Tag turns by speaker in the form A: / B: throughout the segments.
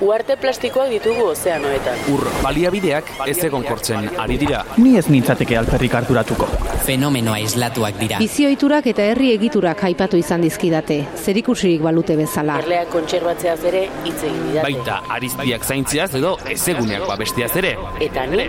A: Uarte plastikoak ditugu ozeanoetan.
B: Ur baliabideak ez egon kortzen ari dira.
C: Ni ez nintzateke alperrik harturatuko.
D: Fenomenoa islatuak dira.
E: Bizioiturak eta herri egiturak aipatu izan dizkidate, zerikusirik balute bezala.
A: Erleak kontserbatzeaz ere hitz egin didate.
B: Baita ariztiak zaintziaz edo ezeguneak babestiaz ere.
A: Eta ni,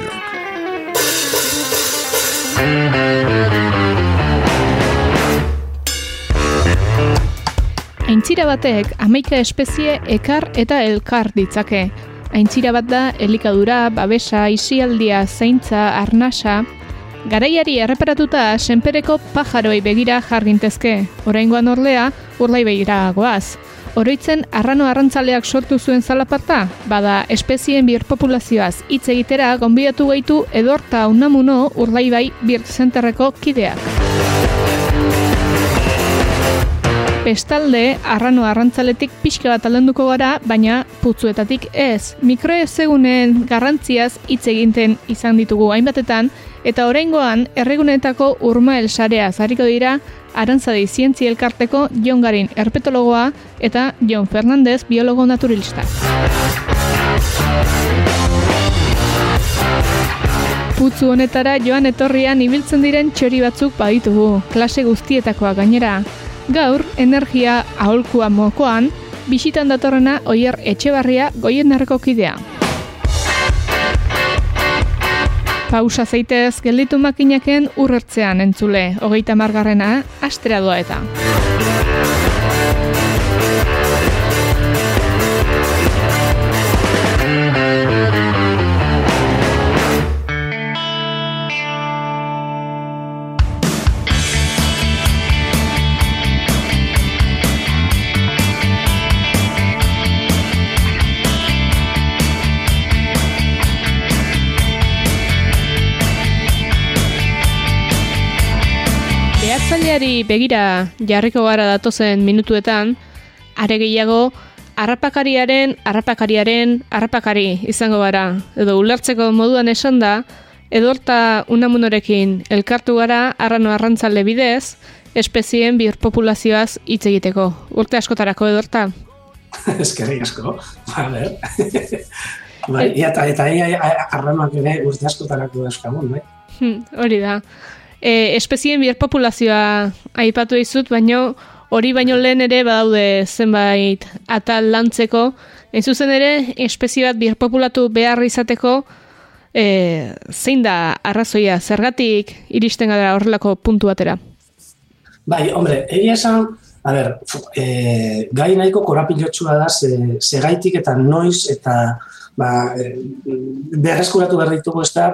F: Aintzira batek hamaika espezie ekar eta elkar ditzake. Aintzira bat da elikadura, babesa, isialdia, zaintza, arnasa. Garaiari erreparatuta senpereko pajaroi begira jargintezke. Oraingoan orlea, urlai begira goaz. Oroitzen arrano arrantzaleak sortu zuen zalaparta, bada espezien birpopulazioaz hitz egitera gonbidatu gaitu edorta unamuno urlaibai birzenterreko kideak. Bestalde, arrano arrantzaletik pixka bat aldenduko gara, baina putzuetatik ez. Mikroezegunen garrantziaz hitz eginten izan ditugu hainbatetan, eta oraingoan erregunetako urmael sarea zariko dira, Arantzadi Zientzi Elkarteko Jon Garin herpetologoa eta Jon Fernandez biologo naturalista. Putzu honetara joan etorrian ibiltzen diren txori batzuk baditugu, klase guztietakoa gainera. Gaur, energia aholkua mokoan, bisitan datorrena oier etxebarria goien kidea. Pausa zaitez gelditu makinaken urrertzean entzule, hogeita margarrena, astera doa eta. Behatzaileari begira jarriko gara datozen minutuetan, are gehiago, harrapakariaren, harrapakariaren, harrapakari izango gara. Edo ulertzeko moduan esan da, edorta unamunorekin elkartu gara arrano arrantzale bidez, espezien birpopulazioaz hitz egiteko. Urte askotarako edorta.
G: Eskerrik asko. Ba, ber. bai, ia, eta eta ia arranoak ere urte askotarako dauzkagun, bai?
F: Hmm, hori da. E, espezien birpopulazioa aipatu dizut, baino hori baino lehen ere badaude zenbait atal lantzeko. Hain zuzen ere, espezie bat birpopulatu behar izateko, e, zein da arrazoia, zergatik iristen gara horrelako puntu batera?
G: Bai, hombre, egia esan, a ber, e, gai nahiko korapilotsua da, ze, ze gaitik eta noiz eta ba, e, berreskuratu behar ditugu ez da,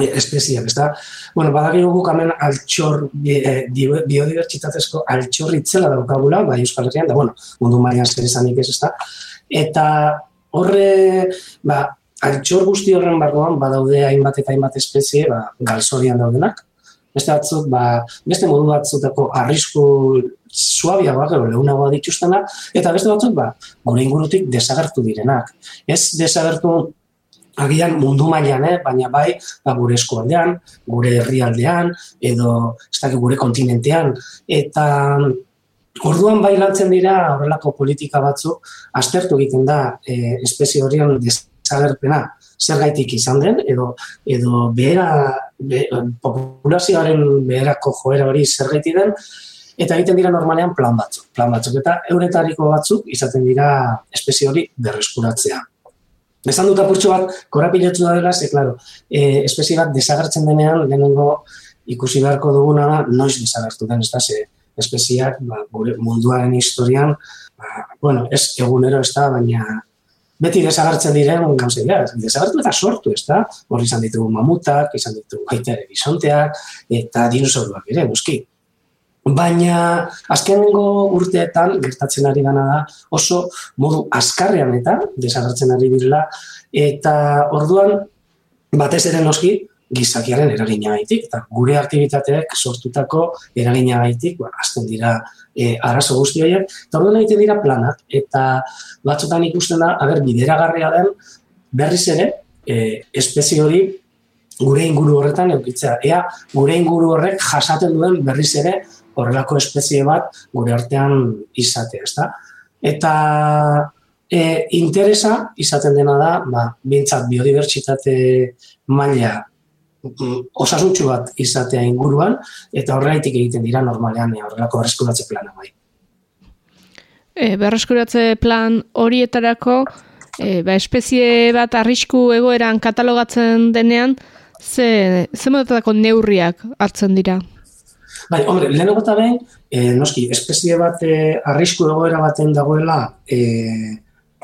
G: e, espeziak, ez da. Bueno, badakigu guk hemen altxor, e, di- biodibertsitatezko altxor itzela daukagula, bai Euskal Herrian, da, bueno, mundu mailan zer esanik ez, ez da. Eta horre, ba, altxor guzti horren barruan badaude hainbat eta hainbat espezie, ba, galzorian daudenak, beste batzuk, ba, beste modu batzutako arrisku suabiagoak edo leunagoa dituztenak, eta beste batzuk, ba, gure ingurutik desagertu direnak. Ez desagertu agian mundu mailan, eh? baina bai ba, gure eskualdean, gure herrialdean, edo ez dakit gure kontinentean. Eta orduan bai lantzen dira horrelako politika batzuk, aztertu egiten da e, espezie horien desagerpena zergaitik izan den, edo, edo behera, be, populazioaren beherako joera hori zergaiti den, eta egiten dira normalean plan batzuk. Plan batzuk, eta euretariko batzuk izaten dira espezie hori berreskuratzea. Esan dut apurtxo bat, korapilotu da dela, ze, klaro, e, espezie bat desagertzen denean, lehenengo ikusi beharko duguna da, noiz desagertu den, ez da, ze espeziak ba, gure munduaren historian, ba, bueno, ez egunero ez da, baina beti desagertzen diren gauze dira, desagertu eta sortu, ez da? Hor izan ditugu mamutak, izan ditugu baita ere bisonteak, eta dinosauruak ere, noski. Baina azkenengo urteetan gertatzen ari gana da oso modu askarrean eta desagertzen ari direla eta orduan batez ere noski gizakiaren eragina gaitik, eta gure aktivitateak sortutako eragina gaitik, ba, azten dira e, arazo guzti horiek, eta orduan egiten dira planak, eta batzutan ikusten da, ager, bideragarria den, berriz ere, e, espezie hori gure inguru horretan eukitzea. Ea, gure inguru horrek jasaten duen berriz ere horrelako espezie bat gure artean izatea, ezta? Eta e, interesa izaten dena da, ba, bintzat biodibertsitate maila osasuntxu bat izatea inguruan, eta horreitik egiten dira normalean horrelako berreskuratze plana bai.
F: E, berreskuratze plan horietarako, e, ba, espezie bat arrisku egoeran katalogatzen denean, ze, ze neurriak hartzen dira?
G: Bai, hombre, lehenago eta behin, e, noski, espezie bat e, arrisku egoera baten dagoela, e,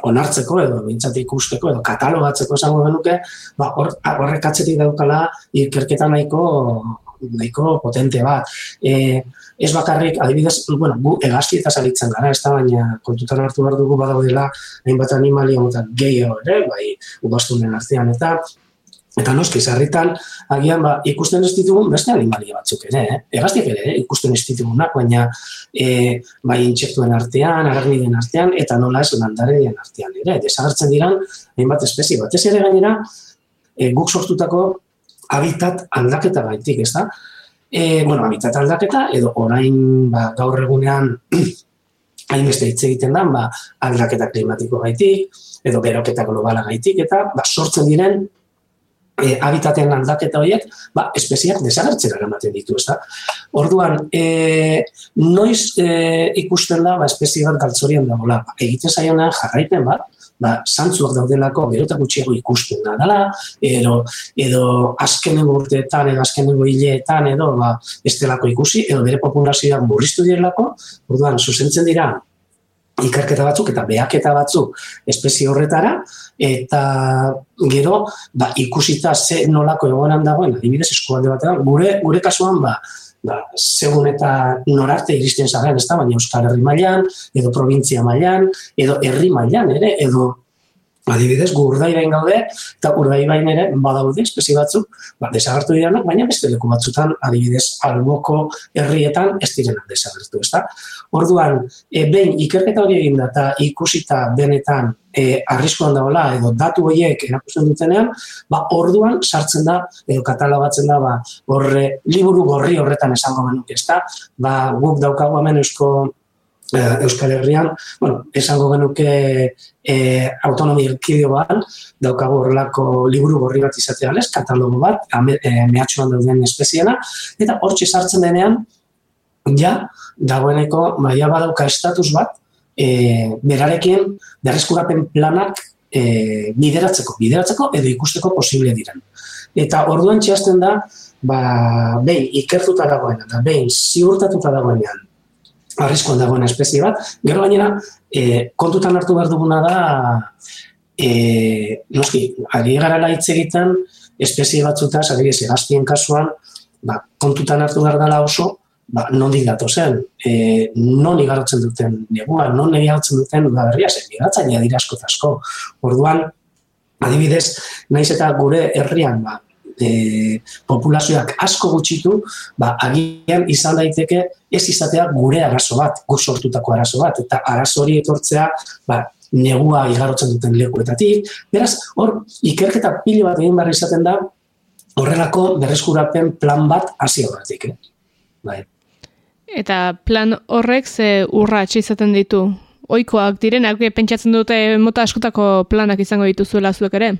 G: onartzeko edo bintzat ikusteko edo katalogatzeko esango genuke, ba, hor, horrek atzetik daukala ikerketa nahiko nahiko potente bat. E, ez bakarrik, adibidez, bueno, gu egazki eta salitzen gara, ez da, baina kontutan hartu behar dugu badaudela hainbat animalia eta gehiago ere, bai, ubastunen artean, eta Eta noski, zarritan, agian, ba, ikusten ez ditugun beste animalia batzuk ere, eh? Egaztiak ere, eh? ikusten ez ditugunak, baina e, bai intsektuen artean, aragniden artean, eta nola ez landareen artean ere. Desagertzen diran, hainbat espezie batez ere gainera, e, guk sortutako habitat aldaketa gaitik, ez da? E, bueno, habitat aldaketa, edo orain ba, gaur egunean hainbeste hitz egiten da, ba, aldaketa klimatiko gaitik, edo beroketa globala gaitik, eta ba, sortzen diren e, habitatean aldaketa horiek, ba, espeziak desagertzen eramaten ditu, ez da? Orduan, e, noiz e, ikusten da, ba, espezie bat galtzorian dagoela, ba, egiten zaionean jarraipen bat, ba, zantzuak daudelako gero gutxiago ikusten da dela, edo, edo azkenengo urteetan, edo azkenengo hileetan, edo, ba, estelako ikusi, edo bere populazioak murriztu direlako, orduan, zuzentzen dira, ikerketa batzuk eta behaketa batzuk espezie horretara, eta gero ba, ikusita ze nolako egoeran dagoen, adibidez eskualde batean, gure, gure kasuan ba, ba, segun eta norarte iristen zaren, ez da, baina Euskal Herri mailan, edo provintzia mailan, edo herri mailan ere, edo Adibidez, gu urdaibain gaude, eta urdaibain ere badaude espezie batzuk, ba, desagertu diranak, baina beste leku batzutan, adibidez, alboko herrietan ez direnak desagertu, ez da? Orduan, e, behin ikerketa hori egin da, eta ikusita benetan e, arriskuan dagoela, edo datu horiek erakusten dutenean, ba, orduan sartzen da, edo katalogatzen da, ba, horre, liburu gorri horretan esango benuk, ez da? Ba, guk daukagu hemen eusko eh, Euskal Herrian, bueno, esango genuke e, autonomi erkideoan, daukago horrelako liburu gorri bat izatea lez, katalogo bat, ame, e, mehatxuan dauden espeziena, eta hortxe sartzen denean, ja, dagoeneko, maia badauka estatus bat, e, berarekin berreskurapen planak e, bideratzeko, bideratzeko edo ikusteko posible diren. Eta orduan txasten da, ba, behin ikertuta dagoena, eta behin ziurtatuta dagoenean, arriskoan dagoen espezie bat. Gero gainera, e, kontutan hartu behar duguna da, e, noski, ari gara hitz egiten, espezie batzutaz, ari ez, kasuan, ba, kontutan hartu behar dela oso, ba, non digato zen, e, non igarotzen duten negua, non igarotzen duten udaberria zen, igatzen dira asko. Orduan, adibidez, naiz eta gure herrian, ba, e, populazioak asko gutxitu, ba, agian izan daiteke ez izatea gure arazo bat, gu sortutako arazo bat, eta arazo hori etortzea, ba, negua igarotzen duten lekuetatik. Beraz, hor, ikerketa pili bat egin barri izaten da, horrelako berreskurapen plan bat hasi horretik. Eh? Bai.
F: Eta plan horrek ze urra izaten ditu? Oikoak direnak, pentsatzen dute mota askotako planak izango dituzuela zuek ere?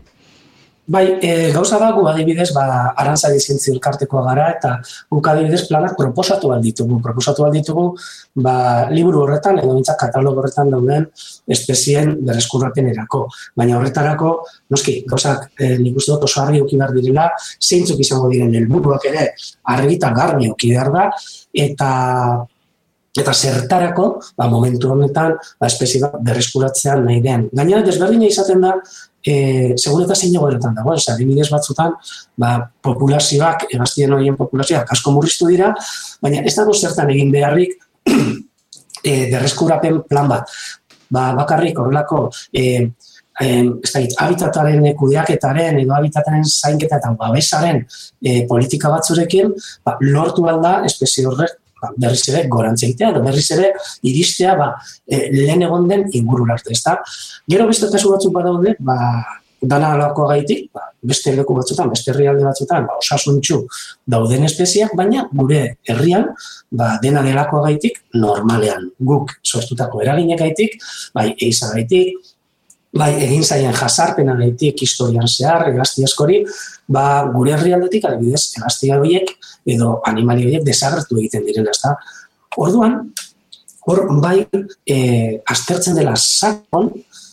G: Bai, e, gauza da gu adibidez, ba, arantza dizintzi elkartekoa gara, eta guk adibidez planak proposatu alditugu. Proposatu alditugu, ba, liburu horretan, edo bintzak katalog horretan dauden espezien berreskurrapen erako. Baina horretarako, noski, gauzak e, nik uste dut oso argi behar direla, zeintzuk izango diren helburuak ere, argi eta garbi behar da, eta eta zertarako, ba, momentu honetan, ba, espezie bat berreskuratzean nahi den. Gainera, desberdina izaten da, e, segun eta zein egoeretan dago, ez, adibidez batzutan, ba, populazioak, egaztien horien populazioak asko murriztu dira, baina ez dago zertan egin beharrik e, berreskurapen plan bat. Ba, bakarrik horrelako e, e, ez da, habitataren kudeaketaren edo habitataren zainketa eta babesaren e, politika batzurekin, ba, lortu alda espezie horrek ba, berriz ere gorantzeitea, edo berriz ere iristea ba, e, lehen egon den ingurur arte, ez da? Gero beste kasu batzuk badaude, ba, dana alako gaitik, ba, beste leku batzutan, beste herrialde batzutan, ba, osasuntxu dauden espeziak, baina gure herrian, ba, dena delako gaitik, normalean guk sortutako eraginek gaitik, bai, eiza gaitik, bai, egin zaien jasarpena gaitik historian zehar, egazti askori, ba, gure herrialdetik, adibidez, egazti horiek edo animali horiek desagertu egiten direna, ezta. Orduan, hor bai, e, aztertzen dela sakon,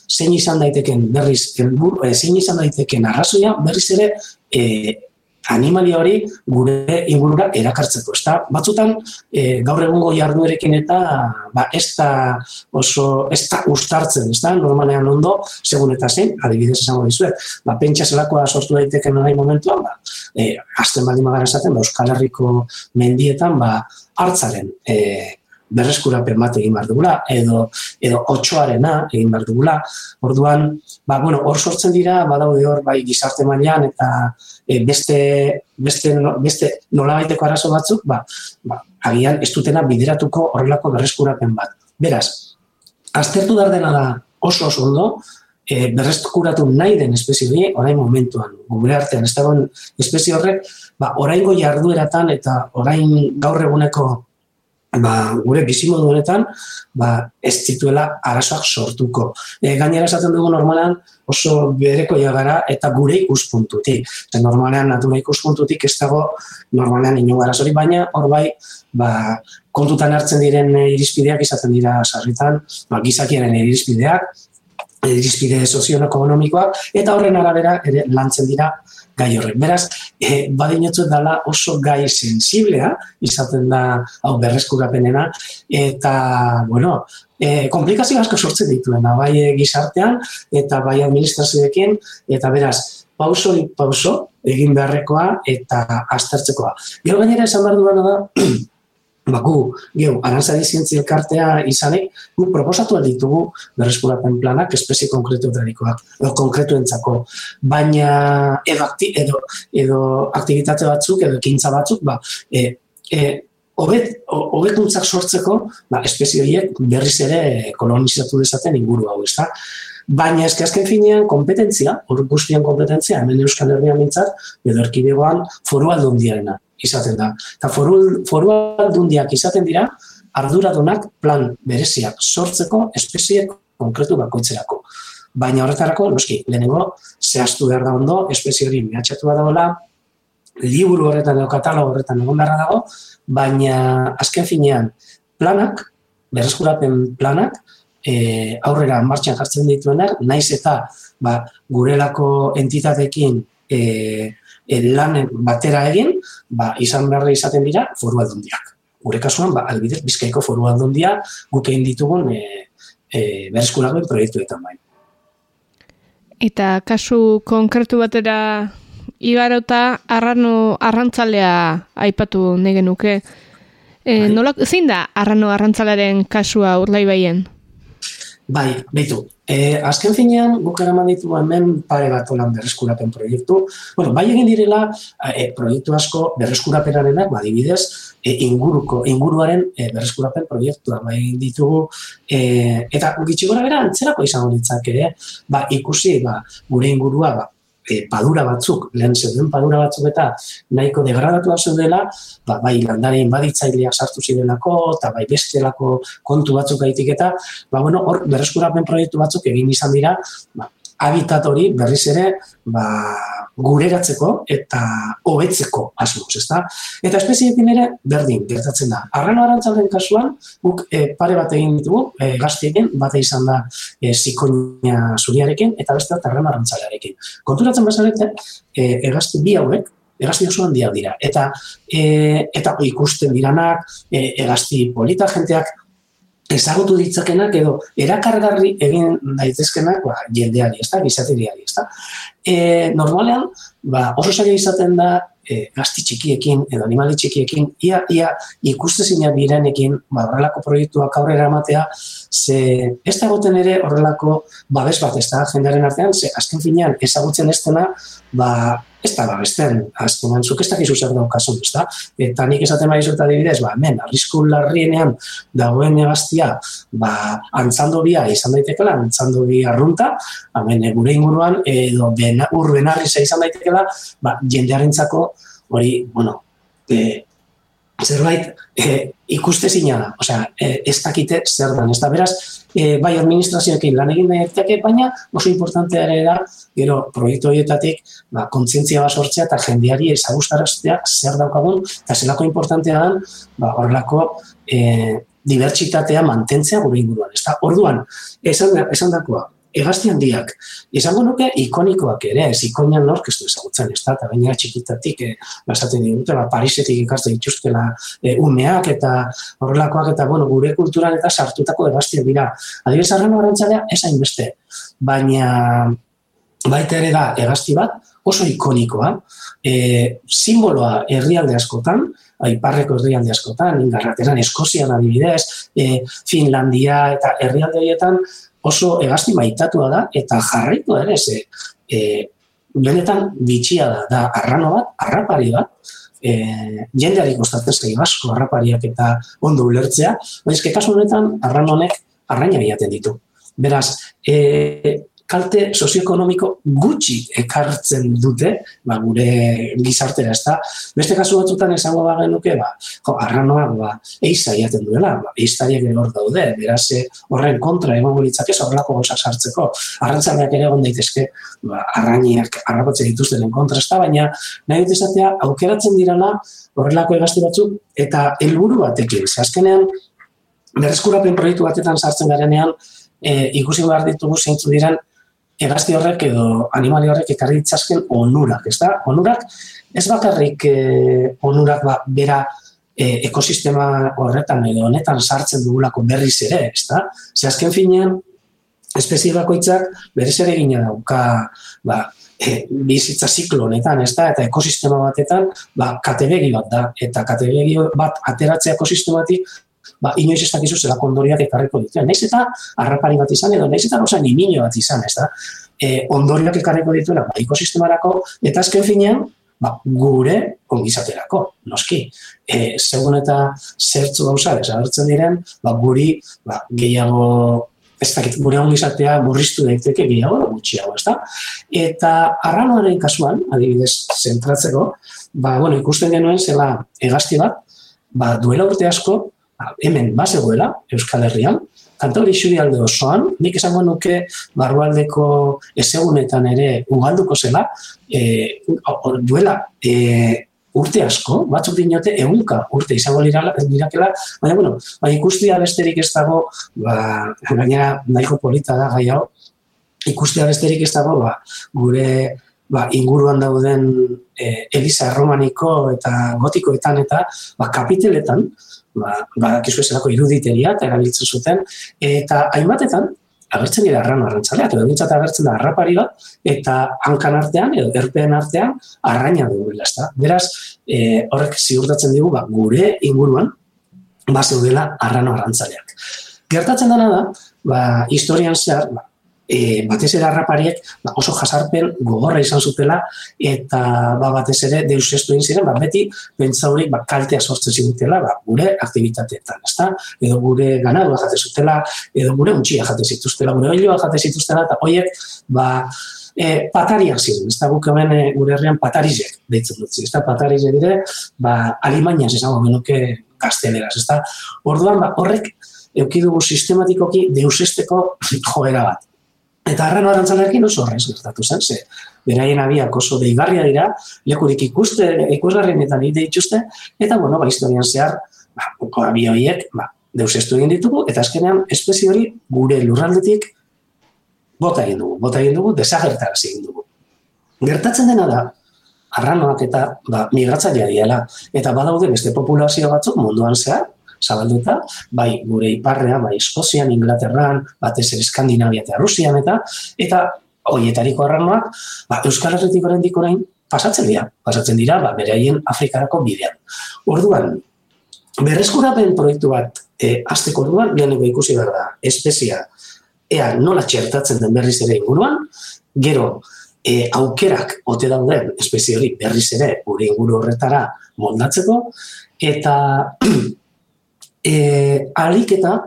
G: zein izan daiteken berriz, elbur, e, zein izan daiteken arrazoia, berriz ere, e, animalia hori gure ingurura erakartzeko. Ezta? Batzutan e, gaur egungo jarduerekin eta ba, ez da oso ez da ustartzen, ez da? normalean ondo, segun eta zein, adibidez esango dizuet, ba, pentsa zelakoa sortu daiteken nahi momentuan, ba, e, azten baldin magara esaten, ba, Euskal Herriko mendietan, ba, hartzaren e, berreskurapen bat egin behar dugula, edo, edo otxoarena egin behar dugula. Orduan, ba, bueno, hor sortzen dira, badaude hor, bai, gizarte mailan eta e, beste, beste, beste nolabaiteko arazo batzuk, ba, ba, agian ez dutena bideratuko horrelako berreskurapen bat. Beraz, aztertu dar dena da oso oso ondo, e, berreskuratu nahi den espezie hori, orain momentuan, gure artean, ez dagoen espezie horrek, ba, oraingo jardueratan eta orain gaur eguneko ba, gure bizimodu honetan ba, ez zituela arazoak sortuko. E, gainera esaten dugu normalan oso bereko gara eta gure ikuspuntutik. Eta normalean natura ikuspuntutik ez dago normalean ino arazori, baina hor bai ba, kontutan hartzen diren irizpideak izaten dira sarritan, ba, gizakiaren irizpideak, irizpide sozioekonomikoak, eta horren arabera ere lantzen dira gai horrek. Beraz, e, badinotzu dala oso gai sensiblea, izaten da hau berreskurapenena, eta, bueno, e, komplikazio asko sortzen dituena, bai e, gizartean, eta bai administrazioekin, eta beraz, pauso pauso egin beharrekoa eta aztertzekoa. Gero gainera esan behar duena da, ba, gu, geu, arantzari zientzia elkartea izanek, gu proposatu ditugu berreskurapen planak espezie konkretu edadikoak, edo konkretu entzako. Baina edo, edo, edo aktivitate batzuk, edo ekintza batzuk, ba, e, e, Obet, obetuntzak sortzeko, ba, espezie horiek berriz ere kolonizatu dezaten inguru hau, ezta? Baina eske azken finean kompetentzia, hor guztian kompetentzia, hemen Euskal Herrian mintzat, edo erkidegoan foru aldundiarena izaten da. Eta foru, foru aldundiak izaten dira, arduradunak plan bereziak sortzeko espezie konkretu bakoitzerako. Baina horretarako, noski, lehenengo, zehaztu behar da ondo, espezie hori mehatxatu dagoela, liburu horretan edo katalogo horretan egon beharra dago, baina azken finean planak, berreskurapen planak, e, aurrera martxan jartzen dituenak, naiz eta ba, gurelako entitatekin e, lanen batera egin, ba, izan beharra izaten dira foru aldundiak. Gure kasuan, ba, albidez, bizkaiko foru aldundia guk egin ditugun e, e, berreskurapen proiektuetan bai.
F: Eta kasu konkretu batera igarota arrano arrantzalea aipatu negenuke. E, bai. nola, zein da arrano arrantzalaren kasua urlai baien?
G: Bai, behitu. E, azken finean, guk eraman ditu hemen pare bat olan berreskurapen proiektu. Bueno, bai egin direla, e, proiektu asko berreskurapenarenak, badibidez, e, inguruko, inguruaren e, berreskurapen proiektua. Bai ditugu, e, eta gitsi gora bera, antzerako izango ditzak ere, ba, ikusi, ba, gure ingurua, ba, e, padura batzuk, lehen zeuden padura batzuk eta nahiko degradatu dela, ba, bai landarein baditzaileak sartu zirenako, eta bai bestelako kontu batzuk gaitik eta, ba, bueno, hor, berreskurapen proiektu batzuk egin izan dira, ba, habitat hori berriz ere ba, gureratzeko eta hobetzeko asmoz, ezta? Eta espeziekin ere berdin gertatzen da. Arrano arantzalen kasuan, guk e, pare bat egin ditugu, e, gaztiekin, bate izan da e, zuriarekin eta beste da arrano arantzalearekin. Konturatzen bazarete, e, egazti bi hauek, egazti oso handiak dira. Eta, e, eta ikusten diranak, e, egazti polita jenteak, ezagutu ditzakenak edo erakargarri egin daitezkenak ba, jendeari, ez da, gizateriari, ez da. E, normalean, ba, oso zaila izaten da, e, gazti txikiekin edo animali txikiekin, ia, ia ikuste zina birenekin, ba, horrelako proiektuak aurrera ematea, ze ez da goten ere horrelako babes bat, ez da, jendearen artean, ze azken finean ezagutzen ez dena, ba, ez da babesten, azkenan, zuk ez dakizu zer daukasun, ez da? Eta nik esaten bai zuta dibidez, ba, hemen, arrisku larrienean dagoen negaztia, ba, antzando bia izan daitekela, antzando bia arrunta, hemen, gure inguruan, edo ben, urbenarri izan daitekela, ba, jendearentzako hori, bueno, e, zerbait e, ikuste zina da, osea, e, ez dakite zer dan, ez da, beraz, e, bai administrazioekin lan egin daiteke, baina oso importantea ere da, gero, proiektu horietatik, ba, kontzientzia bat sortzea eta jendeari ezagustaraztea zer daukagun, eta zelako importantea da, ba, horrelako e, dibertsitatea mantentzea gure inguruan, ez da, orduan, esan, esan dakoa, egazti handiak, izango nuke ikonikoak ere, ez ikonian nork ez du ezagutzen, ez da, eta baina txikitatik, e, basaten digute, ba, Parisetik ikaste dituztela e, umeak eta horrelakoak eta bueno, gure kulturan eta sartutako egaztiak dira. Adibidez, arren horrentzalea, ez hainbeste, baina baita ere da egazti bat, oso ikonikoa, e, simboloa herrialde askotan, aiparreko herrialde askotan, ingarrateran, Eskozian adibidez, e, Finlandia eta herrialde horietan, oso egazti maitatua da, eta jarraitu ere, ze, e, benetan bitxia da, da arrano bat, arrapari bat, e, jendeari kostatzen zaio asko arrapariak eta ondo ulertzea, baina kasu honetan arrano honek arraina bilaten ditu. Beraz, e, kalte sozioekonomiko gutxi ekartzen dute, ba, gure gizartera, ezta. Beste kasu batzutan esango ba genuke, ba, jo, arranoak, ba, eiza iaten duela, ba, eiztariak ere hor daude, beraz, horren kontra egon guritzak ez horrelako gauza sartzeko. Arrantzaleak ere egon daitezke, ba, arrainiak arrapatzen dituztenen kontra, ezta, baina nahi dut esatea, aukeratzen dirala horrelako egazti batzuk, eta helburu batekin, azkenean, berreskurapen proiektu batetan sartzen garenean, e, ikusi behar ditugu zeintzu diren egazti horrek edo animali horrek ekarri ditzazken onurak, ez da? Onurak, ez bakarrik eh, onurak ba, bera eh, ekosistema horretan edo honetan sartzen dugulako berriz ere, ez da? Ze azken finean, espezie bakoitzak berriz ere gina dauka ba, e, bizitza ziklo honetan, ez da? Eta ekosistema batetan, ba, katebegi bat da, eta katebegi bat ateratzea ekosistematik, ba, inoiz ez dakizu zela kondoriak ekarriko ditu. Naiz eta harrapari bat izan edo, naiz eta gauza nimino bat izan, ez da? E, ondoriak ekarriko dituela ba, ekosistemarako, eta azken finean, ba, gure ongizaterako, noski. E, segun eta zertzu gauza desagertzen diren, ba, guri ba, gehiago ez dakit, gure ongizatea burriztu daiteke gehiago da gutxiago, ez da? Eta arranoaren kasuan, adibidez, zentratzeko, ba, bueno, ikusten genuen zela egazti bat, ba, duela urte asko, hemen bazegoela, Euskal Herrian, kanta hori xuri osoan, nik esango nuke barrualdeko ezegunetan ere ugalduko zela, e, duela e, urte asko, batzuk dinote egunka urte izango lirakela, baina bueno, bai ikustia besterik ez dago, ba, gainera nahiko polita da gai hau, ikustia besterik ez dago, ba, gure ba, inguruan dauden e, Elisa Romaniko eta Gotikoetan eta ba, kapiteletan, ba, badakizu eserako iruditeria eta erabiltzen zuten, eta hainbatetan, agertzen dira arran arrantzalea, edo bintzat agertzen da arrapari bat, eta hankan artean, edo erpeen artean, arraina dugu ezta. Beraz, e, horrek ziurtatzen digu, ba, gure inguruan, ba, zeudela arrano arrantzaleak. Gertatzen dena da, ba, historian zehar, ba, e, batez ere harrapariek ba, oso jasarpen gogorra izan zutela eta ba, batez ere deus estu egin ziren, ba, beti bentsaurik ba, kaltea sortzen zigutela ba, gure aktivitateetan, ezta? edo gure ganadua jate zutela, edo gure untxia jate zituztela, gure oilua jate zituztela, eta horiek ba, e, patariak ziren, ez da guk hemen e, gure herrian patarizek deitzen dut, ez da patarizek dire, ba, alimainaz izango genuke gazteleraz, ez da, orduan ba, horrek eukidugu sistematikoki deusesteko joera bat. Eta arrano arantzalekin oso horrez gertatu zen, ze beraien abiak oso deigarria dira, lekurik ikuste, ikusgarrien eta nire dituzte, eta bueno, ba, historian zehar, ba, abio horiek, ba, deus egin ditugu, eta azkenean espezie hori gure lurraldetik bota egin dugu, bota egin dugu, desagertara egin dugu. Gertatzen dena da, arranoak eta ba, migratzailea diela. Eta badaude beste populazio batzuk munduan zehar, zabalduta, bai gure iparrea, bai Eskozian, Inglaterran, batez ere Eskandinavia eta Rusian eta eta hoietariko arranoak, ba, Euskal Herretik oraindik orain pasatzen dira, pasatzen dira, ba, beraien Afrikarako bidean. Orduan, berreskurapen proiektu bat e, azteko orduan, leheneko ikusi behar da, espezia, ea nola txertatzen den berriz ere inguruan, gero, e, aukerak ote dauden espezie hori berriz ere gure inguru horretara moldatzeko, eta e, alik eta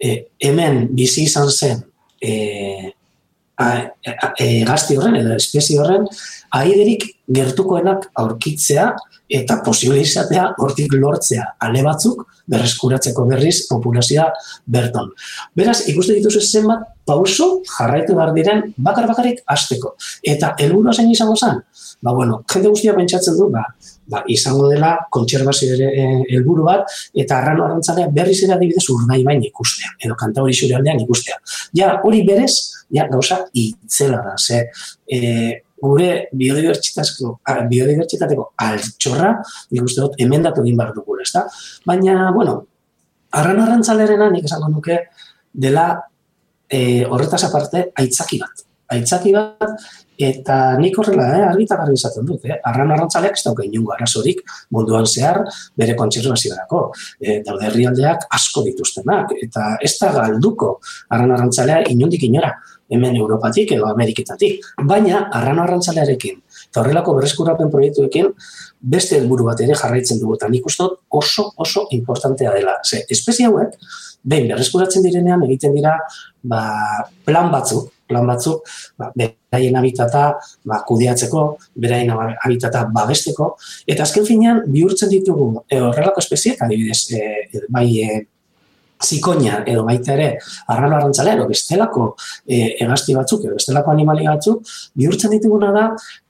G: e, hemen bizi izan zen e, a, a, e, gazti horren edo espezie horren aiderik gertukoenak aurkitzea eta posible izatea hortik lortzea ale batzuk berreskuratzeko berriz populazioa berton. Beraz, ikuste dituzu zenbat pauso jarraitu behar diren bakar bakarik hasteko. Eta helburua zein izango zen? Ba, bueno, jende guztia pentsatzen du, ba, ba, izango dela kontserbazio ere e, helburu bat, eta arrano arrantzalea berriz ere adibidez urnai bain ikustea, edo kanta hori zure aldean ikustea. Ja, hori berez, ja, gauza itzela da, ze, e, gure biodibertsitateko, biodibertsitateko altxorra, nik uste dut, emendatu egin behar dugula, ezta? Baina, bueno, arran arrantzalerena nik esango nuke dela e, horretaz aparte aitzaki bat. Aitzaki bat, eta nik horrela, eh, argita garri izaten dut, eh? arran arrantzaleak ez dauke inungo arazorik munduan zehar bere kontserbazioarako. E, daude herrialdeak asko dituztenak, eta ez da galduko arran arrantzalea inundik inora hemen Europatik edo Ameriketatik. Baina, arrano arrantzalearekin, eta horrelako berreskurapen proiektuekin, beste helburu bat ere jarraitzen dugu, eta nik uste oso, oso importantea dela. Ze, espezie hauek, behin berreskuratzen direnean, egiten dira ba, plan batzuk, plan batzuk, ba, beraien habitata ba, kudiatzeko, beraien habitata babesteko, eta azken finean, bihurtzen ditugu, e, horrelako espezieak, adibidez, e, bai, e, zikoina edo baita ere arralo arrantzalea edo bestelako e, egazti batzuk edo bestelako animali batzuk bihurtzen dituguna da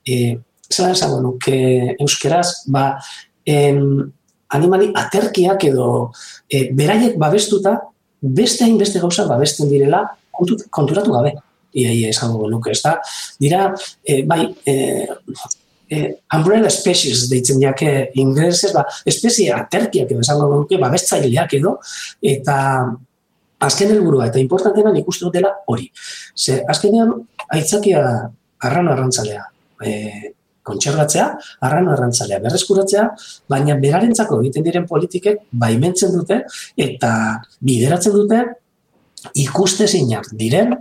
G: e, zela esango nuke euskeraz ba, em, animali aterkiak edo e, beraiek babestuta beste hain beste gauza babesten direla konturatu gabe ia, ia esango nuke, ez da? Dira, e, bai, e, eh, umbrella species deitzen jake inglesez, ba, espezie aterkiak edo esango nuke, ba, bestzaileak edo, eta azken helburua eta importantena nik uste dela hori. Ze, azkenean, aitzakia arrano arrantzalea, e, kontserbatzea, arrano arrantzalea, berreskuratzea, baina berarentzako egiten diren politikek baimentzen dute eta bideratzen dute ikuste zinak diren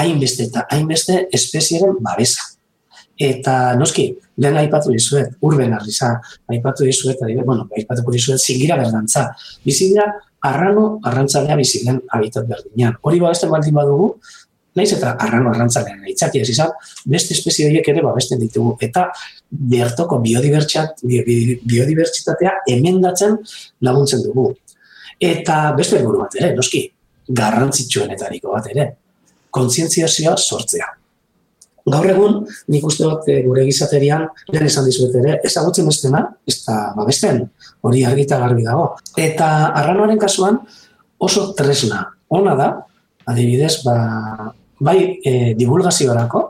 G: hainbeste eta hainbeste espezieren babesa. Eta noski, lehen aipatu dizuet, urben arriza, aipatu dizuet, adibe, bueno, aipatu dizuet, zingira berdantza. Bizigira, arrano arrantzalea bizigen habitat berdinean. Hori ba beste baldin badugu, naiz eta arrano arrantzalean aitzaki ez izan, beste espezie horiek ere babesten ditugu. Eta bertoko biodibertsitatea emendatzen laguntzen dugu. Eta beste helburu bat ere, noski, garrantzitsuenetariko bat ere, kontzientziazioa sortzea. Gaur egun, nik uste dut eh, gure gizaterian, lehen esan dizuet ere, ezagutzen ez dena, ez da babesten, hori argita garbi dago. Eta arranoaren kasuan, oso tresna, ona da, adibidez, ba, bai e, divulgaziorako,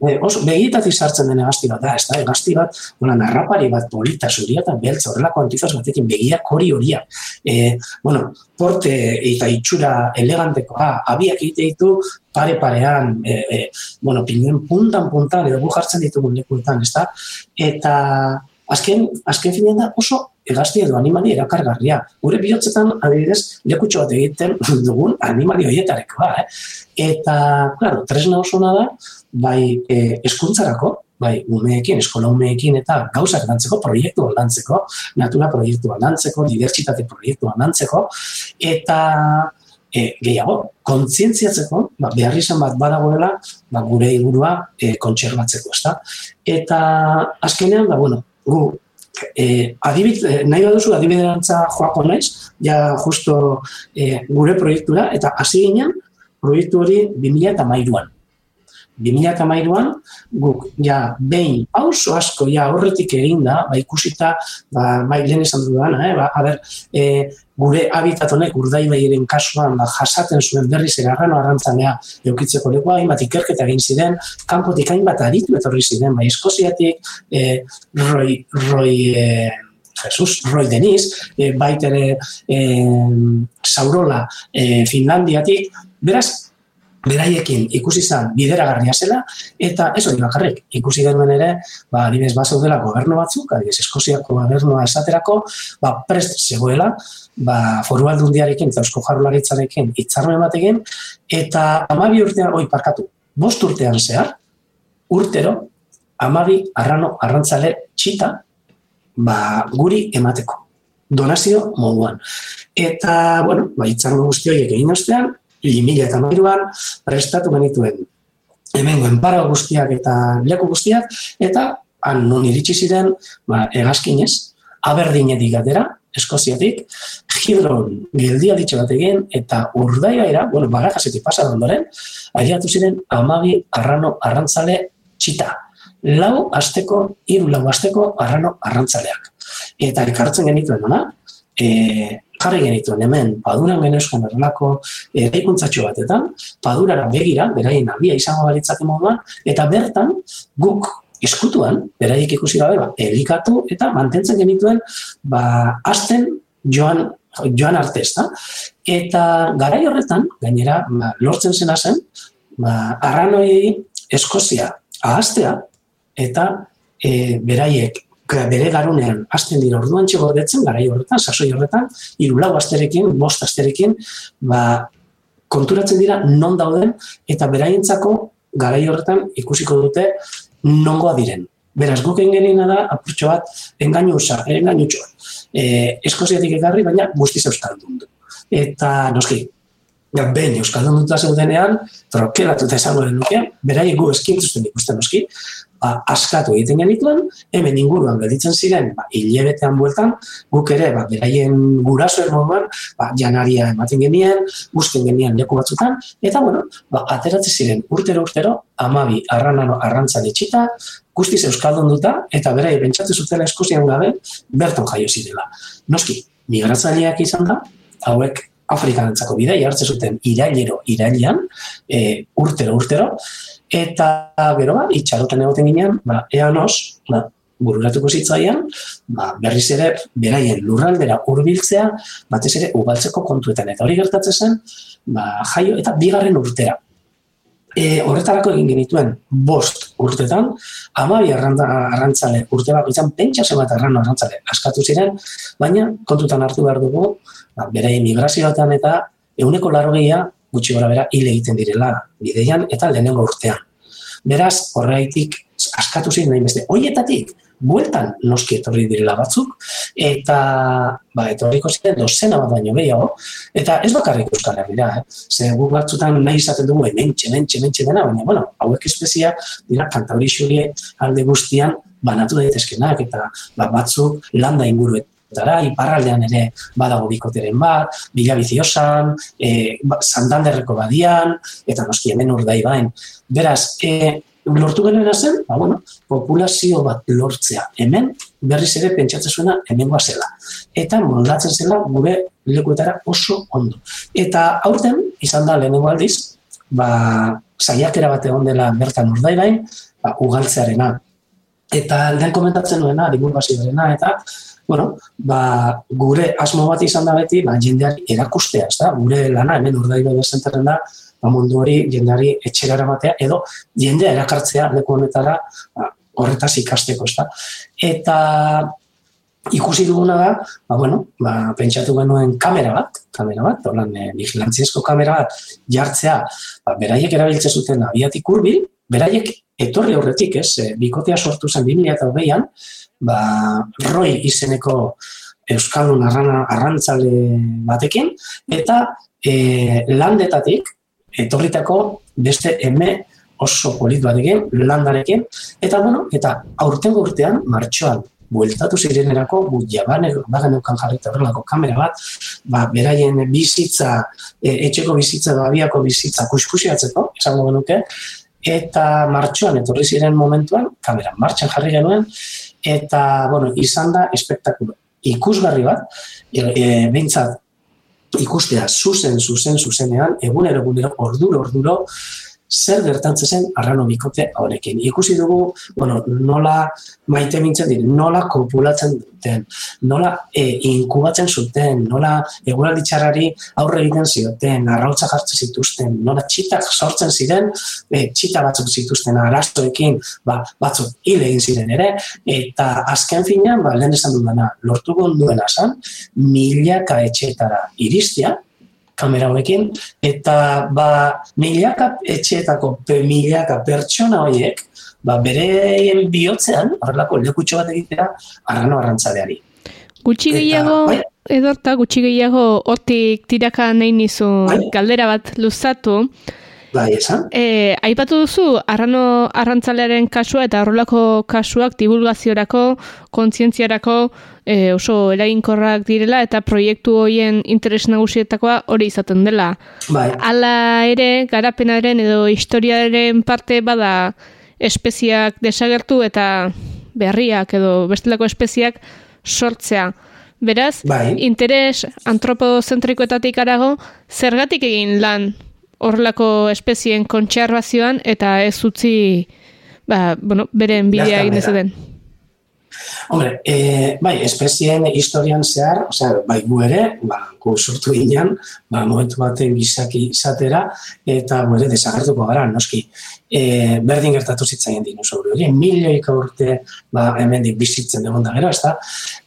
G: E, oso, begietatik sartzen den egazti bat da, ez da, egazti bat, una, narrapari bat, polita, zuria eta beltza, horrelako antifaz batekin, begiak hori horia. E, bueno, porte eta itxura elegantekoa, abiak egite ditu, pare parean, e, e, bueno, pinuen puntan puntan, edo gu jartzen ditugu lekuetan, ez da, eta azken, azken finean da oso egazti edo animali erakargarria. Gure bihotzetan, adibidez, lekutxo bat egiten dugun animali horietarekoa, eh? Eta, claro, tresna oso da, bai e, eskuntzarako, bai umeekin, eskola umeekin eta gauzak lantzeko, proiektu lantzeko, natura proiektu lantzeko, dibertsitate proiektu lantzeko, eta e, gehiago, kontzientziatzeko, ba, behar izan bat badagoela, ba, gure igurua e, kontserbatzeko, ezta? Eta azkenean, ba, bueno, gu, e, adibit, e, nahi baduzu adibiderantza joako naiz, ja justo e, gure proiektura, eta hasi ginen, proiektu hori 2000 eta mairuan. 2008an, guk, ja, behin, pauso asko, ja, horretik egin da, ba, ikusita, ba, bai, lehen esan dudana, eh, ba, a ber, e, gure habitat honek urdai behiren kasuan ba, jasaten zuen berriz erarrano arrantzanea eukitzeko lekoa, hainbat ikerketa egin ziren, kanpotik hainbat aditu etorri ziren, bai, eskoziatik, e, roi, roi, e, Jesus, Roy Denis, e, baitere e, Saurola e, Finlandiatik, beraz, beraiekin ikusi zan bideragarria zela, eta ez hori bakarrik, ikusi genuen ere, ba, adibes bat zeudela gobernu batzuk, adibes Eskoziako gobernua esaterako, ba, prest zegoela, ba, foru aldundiarekin eta eusko jarularitzarekin hitzarmen batekin, eta amabi urtean, oi, parkatu, bost urtean zehar, urtero, amabi arrano arrantzale txita, ba, guri emateko donazio moduan. Eta, bueno, ba, itzarmen guzti horiek egin ostean, 2000 eta mairuan, prestatu genituen hemengo enpara guztiak eta leku guztiak, eta han non iritsi ziren, ba, egazkinez, aberdinetik atera, eskoziatik, hidron geldia ditxe bat egin, eta urdaia era, bueno, barakasetik pasa ondoren, ariatu ziren amabi arrano arrantzale txita. Lau asteko, hiru lau asteko arrano arrantzaleak. Eta ekartzen genituen, ona, e, jarri genituen hemen paduran genezkoen errelako eraikuntzatxo batetan, padurara begira, beraien abia izango balitzake moduan, eta bertan guk eskutuan, beraiek ikusi gabe, ba, elikatu eta mantentzen genituen ba, asten joan, joan arte Eta garai horretan, gainera, ba, lortzen zena zen, ba, arranoi eskozia ahaztea, eta e, beraiek bere garunean hasten dira orduan txego detzen, garai horretan, sasoi horretan, hiru lau asterekin, bost asterekin, ba, konturatzen dira non dauden, eta beraientzako garai horretan ikusiko dute nongoa diren. Beraz, guk engenina da, apurtxo bat, engainu usa, engainu txoa. E, eskoziatik egarri, baina guztiz euskaldun du. Eta, noski, ja, ben euskaldun duta zeudenean, trokelatuta esango den nuke, berai gu eskintuzten ikusten noski, ba, askatu egiten genituen, hemen inguruan gelditzen ziren, ba, hilebetean bueltan, guk ere, ba, beraien gurasoen moduan, ba, janaria ematen genien, guztien genien leku batzutan, eta, bueno, ba, ateratzen ziren urtero urtero, amabi arranano arrantzan etxita, guztiz euskaldun duta, eta berai, bentsatu zutela eskozian gabe, berton jaio zirela. Noski, migratzaileak izan da, hauek Afrikanentzako bidea, jartzen zuten irailero irailean, e, urtero urtero, Eta gero ba, itxaroten egoten ginean, ba, ean os, ba, bururatuko zitzaian, ba, berriz ere, beraien lurraldera hurbiltzea, batez ere, ugaltzeko kontuetan. Eta hori gertatzen zen, ba, jaio eta bigarren urtera. E, horretarako egin genituen bost urtetan, amabi arrantzale urte bako izan pentsa zebat arran arrantzale askatu ziren, baina kontutan hartu behar dugu, ba, beraien migrazioetan eta euneko larrogeia gutxi gora bera hile egiten direla bideian eta lehenengo urtean. Beraz, horreitik askatu zein nahi beste. Hoietatik, bueltan noski etorri direla batzuk, eta ba, etorriko ziren dozena bat baino gehiago, eta ez bakarrik euskal herrira, eh? ze gu batzutan nahi izaten dugu ementxe, ementxe, ementxe dena, baina, bueno, hauek espezia dira kantauri alde guztian banatu daitezkenak, eta ba, batzuk landa inguruet Dara, iparraldean ere badago bikoteren bat, bila biziosan, e, ba, sandanderreko badian, eta noski hemen urdai bain. Beraz, e, lortu genuen zen, ba, bueno, populazio bat lortzea hemen, berriz ere pentsatzen zuena hemen zela. Eta moldatzen zela gure lekuetara oso ondo. Eta aurten, izan da lehenengo aldiz, ba, saiakera bat egon dela bertan urdai bain, ba, ugaltzearena. Eta aldean komentatzen nuena, divulgazioarena, eta bueno, ba, gure asmo bat izan da beti, ba, jendeari erakustea, ez da? Gure lana, hemen urdai bai zenterren da, ba, mundu hori jendeari etxera batea, edo jendea erakartzea leku honetara ba, horretaz ikasteko, ez da? Eta ikusi duguna da, ba, bueno, ba, pentsatu genuen kamera bat, kamera bat, holan, e, vigilantziezko kamera bat, jartzea, ba, beraiek erabiltze zuten abiatik urbil, beraiek etorri horretik, ez, e, bikotea sortu zen 2008an, ba, roi izeneko euskaldun arrana arrantzale batekin, eta e, landetatik etorritako beste eme oso polit batekin, landarekin, eta bueno, eta aurten urtean, martxoan, bueltatu zirenerako, bu jabane, bagan eukan jarrita horrelako kamera bat, ba, beraien bizitza, e, etxeko bizitza, da abiako bizitza, kuskusiatzeko, esango genuke, eta martxoan etorri ziren momentuan, kamera martxan jarri genuen, eta, bueno, izan da espektakulo ikusgarri bat, e, e, behintzat ikustea zuzen, zuzen, zuzenean, egunero, egunero, orduro, orduro, zer gertatzen zen arrano bikote honekin. Ikusi dugu, bueno, nola maite mintzen dire, nola kopulatzen duten, nola e, inkubatzen zuten, nola eguraldi txarrari aurre egiten zioten, arrautza jartzen zituzten, nola txitak sortzen ziren, e, txita batzuk zituzten arastoekin, ba, batzuk hile egin ziren ere, eta azken finean, ba, lehen esan dudana, lortu gonduena zan, milaka etxeetara iristia, kamera hauekin, eta ba, milaka etxeetako pe, milaka pertsona horiek, ba, bereien bihotzean, horrelako lekutxo bat egitea, arrano arrantzadeari.
F: Gutxi gehiago, bai, edorta, gutxi gehiago, hortik tiraka nahi nizu bai, galdera bat luzatu,
G: Bai, esan?
F: E, aipatu duzu, arrano arrantzalearen kasua eta horrelako kasuak divulgaziorako, kontzientziarako e, oso eraginkorrak direla eta proiektu hoien interes nagusietakoa hori izaten dela.
G: Bai.
F: Hala ere, garapenaren edo historiaren parte bada espeziak desagertu eta berriak edo bestelako espeziak sortzea. Beraz,
G: bai.
F: interes antropozentrikoetatik arago, zergatik egin lan horrelako espezien kontserbazioan eta ez utzi ba, bueno, beren bidea egin den.
G: Hombre, e, bai, espezien historian zehar, osea, bai gu ere, ba, gu sortu ginean, ba, momentu baten gizaki izatera, eta gu ere desagertuko gara, noski e, berdin gertatu zitzaien dinosauro hori, milioika urte ba, hemendik bizitzen egon da gero, ezta?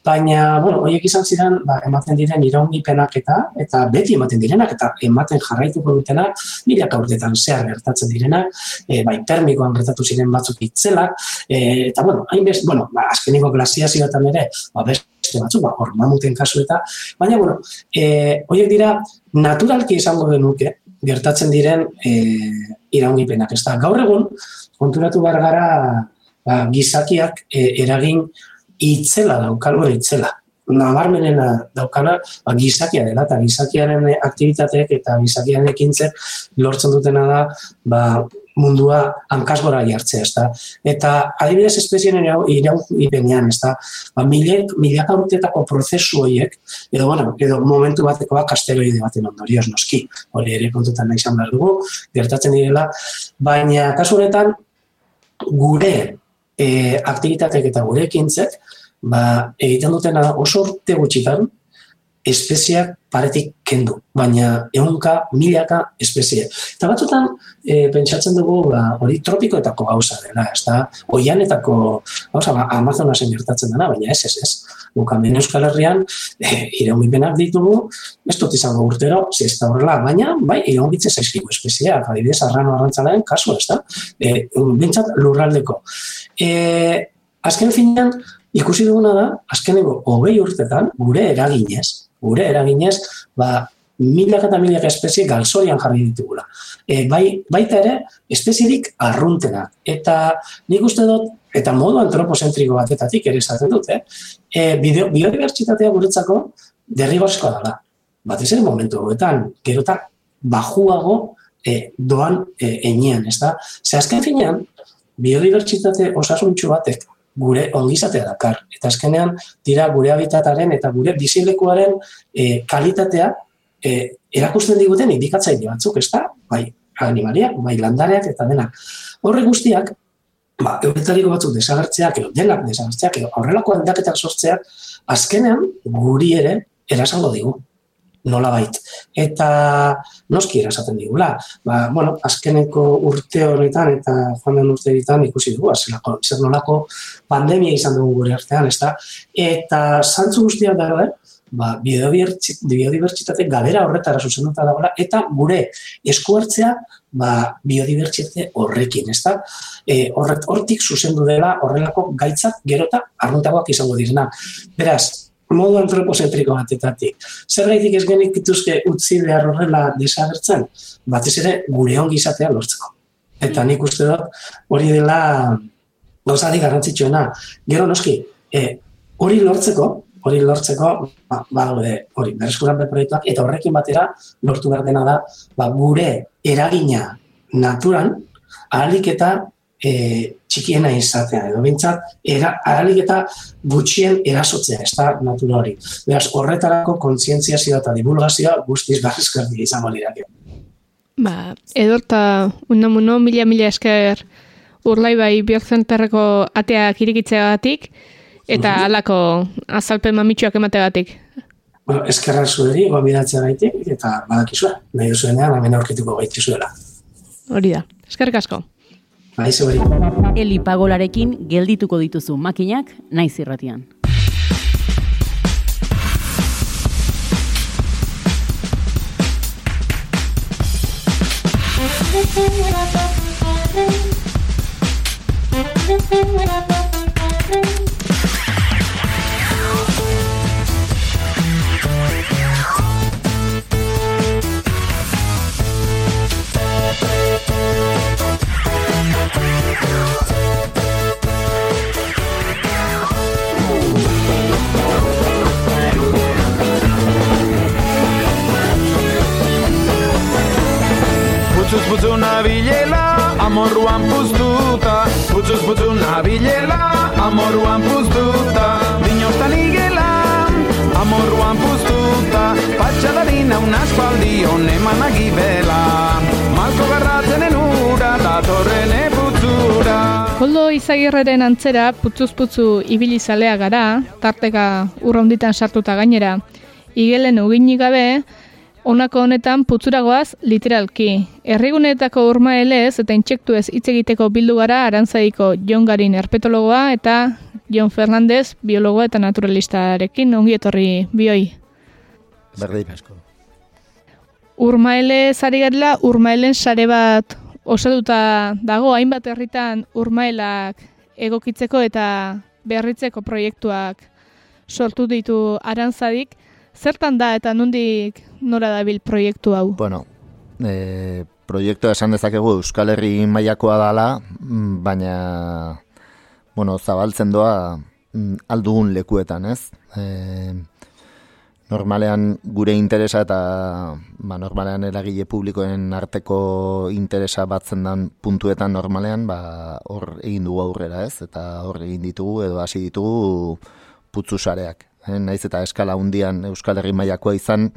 G: Baina, bueno, horiek izan ziren, ba, ematen diren iraungipenak eta, eta beti ematen direnak, eta ematen jarraituko dutenak, milaka urtetan zehar gertatzen direnak, e, bai, termikoan gertatu ziren batzuk itzelak, e, eta, bueno, hainbest, bueno, ba, azkeniko glasiazioetan ere, ba, beste batzuk, ba, hor, mamuten kasu eta, baina, bueno, e, horiek dira, naturalki izango denuke, gertatzen diren e, iraungipenak. Ez da, gaur egun, konturatu behar gara ba, gizakiak e, eragin itzela daukalo itzela. Nabarmenena daukala ba, gizakia dela, eta gizakiaren aktivitateek eta gizakiaren ekintzek lortzen dutena da ba, mundua hankasgora jartzea, ezta. Eta adibidez espezien iraugipenean, ezta. Ba milek milaka urteetako prozesu horiek edo bueno, edo momentu batekoa asteroide baten ondorioz noski. Hori ere kontutan nahi izan dugu, gertatzen direla, baina kasu honetan gure e, aktivitateek eta gure ekintzek, ba, egiten dutena oso urte gutxitan, espeziak paretik kendu, baina ehunka, milaka espezie. Eta batzutan, e, pentsatzen dugu, ba, hori tropikoetako gauza dela, ez da, oianetako, gauza, ba, Amazonasen gertatzen dena, baina ez, ez, ez. Bukamen Euskal Herrian, e, iraumipenak ditugu, ez dut izango urtero, ez da horrela, baina, bai, iraungitze zaizkigu espezieak, adibidez, arrano arrantzalean, kasu, ez da, e, bintzat lurraldeko. E, azken finean, ikusi duguna da, azkeneko hogei urtetan, gure eraginez, gure eraginez, ba, milaka eta milaka espezie galzorian jarri ditugula. E, bai, baita ere, espezierik arruntena. Eta nik uste dut, eta modu antropozentriko batetatik ere esaten dut, eh? e, biodibertsitatea guretzako derrigorskoa dela. Batez ere momentu horretan, gero eta bajuago e, doan e, enean, ez da? Ze azken finean, biodibertsitate osasuntxu batek gure ongizatea dakar. Eta azkenean, dira gure habitataren eta gure bizilekuaren e, kalitatea e, erakusten diguten indikatzaile batzuk, ez da? Bai, animaliak, bai landareak eta denak. Horre guztiak, ba, euretariko batzuk desagertzeak, edo denak desagertzeak, edo aurrelako aldaketak sortzeak, azkenean guri ere erasango digu nola bait. Eta noski erasaten digula. Ba, bueno, azkeneko urte horretan eta joan den urte ditan ikusi dugu, zelako, zer nolako pandemia izan dugu gure artean, ez da? Eta zantzu guztiak dago, ba, biodibertsitate galera horretara zuzenduta dagoela, eta gure eskuartzea ba, biodibertsitate horrekin, ez da? E, horret, hortik zuzendu dela horrelako gaitzak gerota arruntagoak izango direna. Beraz, modu antropozentriko batetatik. Zer gaitik ez genik dituzke utzi behar horrela desagertzen? Batez ere gure ongi izatea lortzeko. Eta nik uste dut hori dela gauzari garrantzitsuena. Gero noski, e, hori lortzeko, hori lortzeko, ba, ba hori, berreskuran proiektuak, eta horrekin batera lortu behar dena da, ba, gure eragina naturan, ahalik eta e, txikiena izatea, edo bintzat, era, ahalik eta gutxien erasotzea, ez da natura hori. Beraz, horretarako kontzientziazioa eta divulgazioa guztiz barrizkardi izango lirak.
F: Ba, edorta, unamuno, mila mila esker urlai bai biokzenterreko ateak irikitzeagatik, eta mm alako azalpen mamitxoak emateagatik.
G: Bueno, eskerra zueri, gobidatzea gaitik, eta badakizua, nahi duzuenean, hemen aurkituko gaitizuela.
F: Hori da, eskerrik asko.
G: Bai, zueri.
H: Eli pagolarekin geldituko dituzu makinak naiz irratian.
I: Amorruan puztuta Putzuz putzu nabilela, amorruan puztuta Dinostan igela, amorruan puztuta Patxadarina un aspaldi honeman agibela Malko garratzenen ura, datorren eputzura
F: Koldo izagirreren antzera putzuz putzu ibili zalea gara, tarteka urraunditan sartuta gainera. Igelen uginik gabe, honako honetan putzuragoaz literalki. Herrigunetako urmaelez eta intsektuez hitz egiteko bildu gara arantzaiko Jon Garin herpetologoa eta Jon Fernandez biologoa eta naturalistarekin ongi etorri bioi.
J: Berdei asko.
F: Urmaele zari garela, urmaelen sare bat osatuta dago, hainbat herritan urmaelak egokitzeko eta berritzeko proiektuak sortu ditu arantzadik. Zertan da eta nondik nora dabil proiektu hau?
J: Bueno, e, proiektua esan dezakegu Euskal Herri mailakoa dala, mm, baina bueno, zabaltzen doa mm, aldugun lekuetan, ez? E, normalean gure interesa eta ba, normalean eragile publikoen arteko interesa batzen dan puntuetan normalean ba, hor egin dugu aurrera ez eta hor egin ditugu edo hasi ditugu putzu sareak. Eh, naiz eta eskala hundian Euskal Herri mailakoa izan,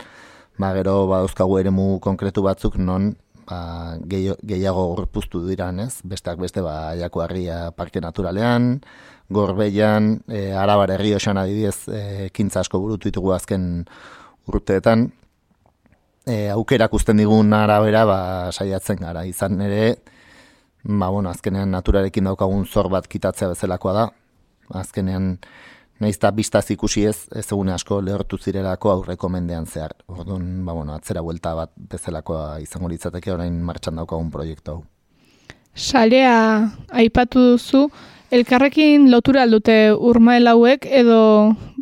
J: ba, gero badauzkagu eremu konkretu batzuk non ba, gehiago gorpuztu dira, ez? Besteak beste ba Aiako Harria Parke Naturalean, Gorbeian, e, Arabar herri osan adibidez, e, kintza asko burutu ditugu azken urteetan. E, aukerak usten digun arabera ba, saiatzen gara. Izan ere, ba, bueno, azkenean naturarekin daukagun zor bat kitatzea bezalakoa da. Azkenean, nahiz eta biztaz ikusi ez, ez egune asko lehortu zirelako aurreko mendean zehar. Orduan, ba, bueno, atzera buelta bat bezalakoa izango litzateke orain martxan daukagun proiektu hau.
F: Sarea aipatu duzu, elkarrekin lotura aldute urmael hauek edo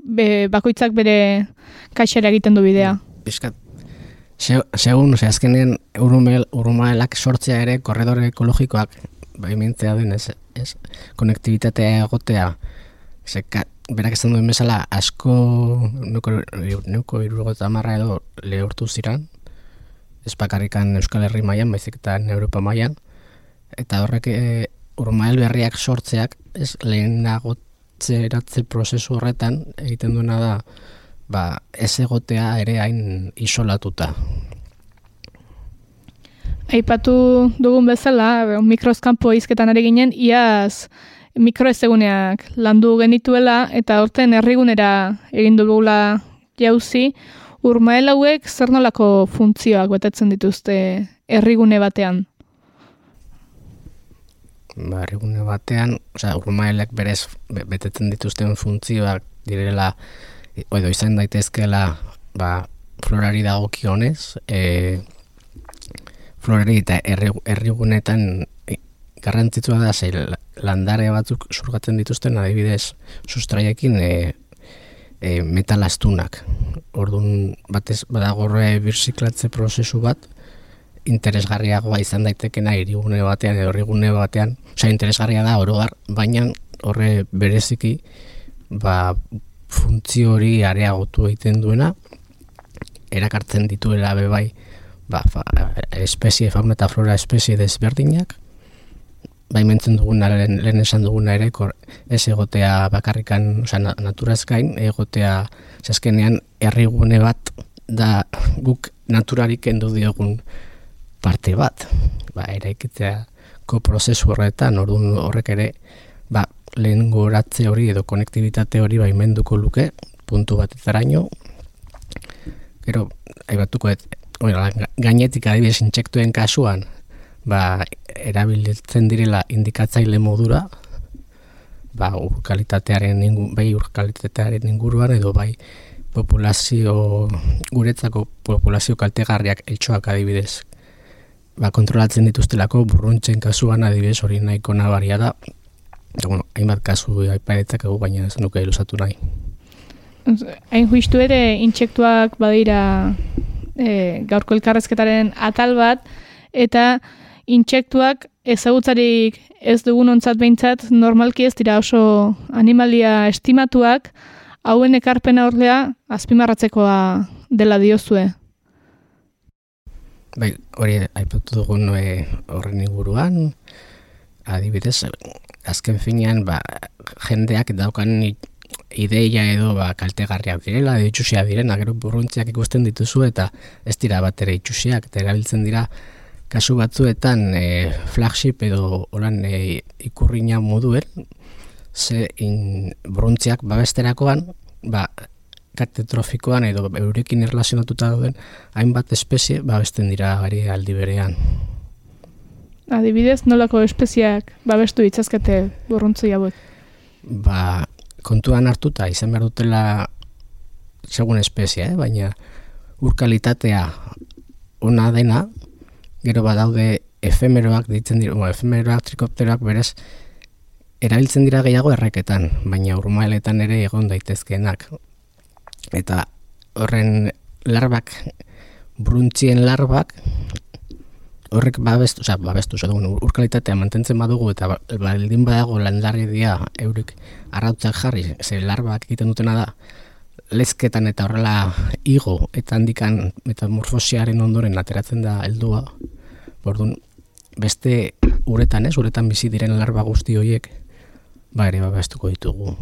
F: be, bakoitzak bere kaixera egiten du bidea?
K: Piskat, segun, ose, azkenean urumel, urmaelak sortzea ere korredore ekologikoak baimentzea den ez, ez konektibitatea egotea Zeka, berak esan duen bezala asko nuko, nuko irurgota marra edo lehortu ziran ez bakarrikan Euskal Herri mailan baizik eta Europa mailan. Eta horrek e, urmael berriak sortzeak ez lehenagotzeratze prozesu horretan egiten duena da ba, ez egotea ere hain isolatuta.
F: Aipatu dugun bezala, mikroskampo izketan ere ginen, iaz mikroezeguneak landu genituela eta horten herrigunera egin dugula jauzi, urmael hauek zer nolako funtzioak betetzen dituzte herrigune batean?
K: Ba, herrigune batean, osea, urmaelek berez betetzen dituzten funtzioak direla, edo izan daitezkela, ba, florari dagokionez, e, florari eta herrigunetan garrantzitsua da ze landare batzuk surgatzen dituzten adibidez sustraiekin e, e, metalastunak. Ordun batez badagorre birziklatze prozesu bat interesgarriagoa izan daitekena irigune batean edo irigune batean, osea interesgarria da orogar, baina horre bereziki ba funtzio hori areagotu egiten duena erakartzen dituela be bai ba, espezie fauna eta flora espezie desberdinak baimentzen duguna, lehen, lehen esan duguna ere, kor, ez egotea bakarrikan, oza, naturaz gain, egotea, zazkenean, herrigune bat, da guk naturarik kendu diogun parte bat, ba, ere ko prozesu horretan, orduan horrek ere, ba, lehen goratze hori edo konektibitate hori baimenduko luke, puntu bat etaraino, gero, aibatuko, et, gainetik adibidez intsektuen kasuan, ba, erabiltzen direla indikatzaile modura, ba, urkalitatearen, ingu, bai urkalitatearen inguruan, edo bai populazio, guretzako populazio kaltegarriak eltsoak adibidez, ba, kontrolatzen dituztelako burruntzen kasuan adibidez hori nahiko nabaria da, eta bueno, hainbat kasu aiparetzak egu, baina ez nuke ilusatu nahi.
F: Hain juistu ere, intsektuak badira e, gaurko elkarrezketaren atal bat, eta intsektuak ezagutzarik ez dugun ontzat behintzat normalki ez dira oso animalia estimatuak, hauen ekarpena horlea azpimarratzekoa dela diozue.
K: Bai, hori aipatu dugun e, horren inguruan, adibidez, azken finean, ba, jendeak daukan ideia edo ba, kaltegarriak direla, ditxusia direna, gero burruntziak ikusten dituzu eta ez dira bat ere itxusiak, eta erabiltzen dira kasu batzuetan e, flagship edo olan e, ikurriña moduen, ze in, brontziak babesterakoan, ba, katetrofikoan edo eurekin erlazionatuta duen, hainbat espezie babesten dira gari aldi berean.
F: Adibidez, nolako espeziak babestu itzazkete burruntzi hauek?
K: Ba, kontuan hartuta, izan behar dutela segun espezia, eh? baina urkalitatea ona dena, gero badaude efemeroak ditzen dira, bueno, efemeroak trikopteroak berez erabiltzen dira gehiago erreketan, baina urmaeletan ere egon daitezkeenak. Eta horren larbak, bruntzien larbak, horrek babestu, oza, babestu, oza, urkalitatea mantentzen badugu eta ba, baldin badago landarri dia eurik arrautzak jarri, ze larbak egiten dutena da, lezketan eta horrela igo eta handikan metamorfosiaren ondoren ateratzen da heldua. Bordun, beste uretan, ez, uretan bizi diren larba guzti horiek, ba ere babestuko ditugu.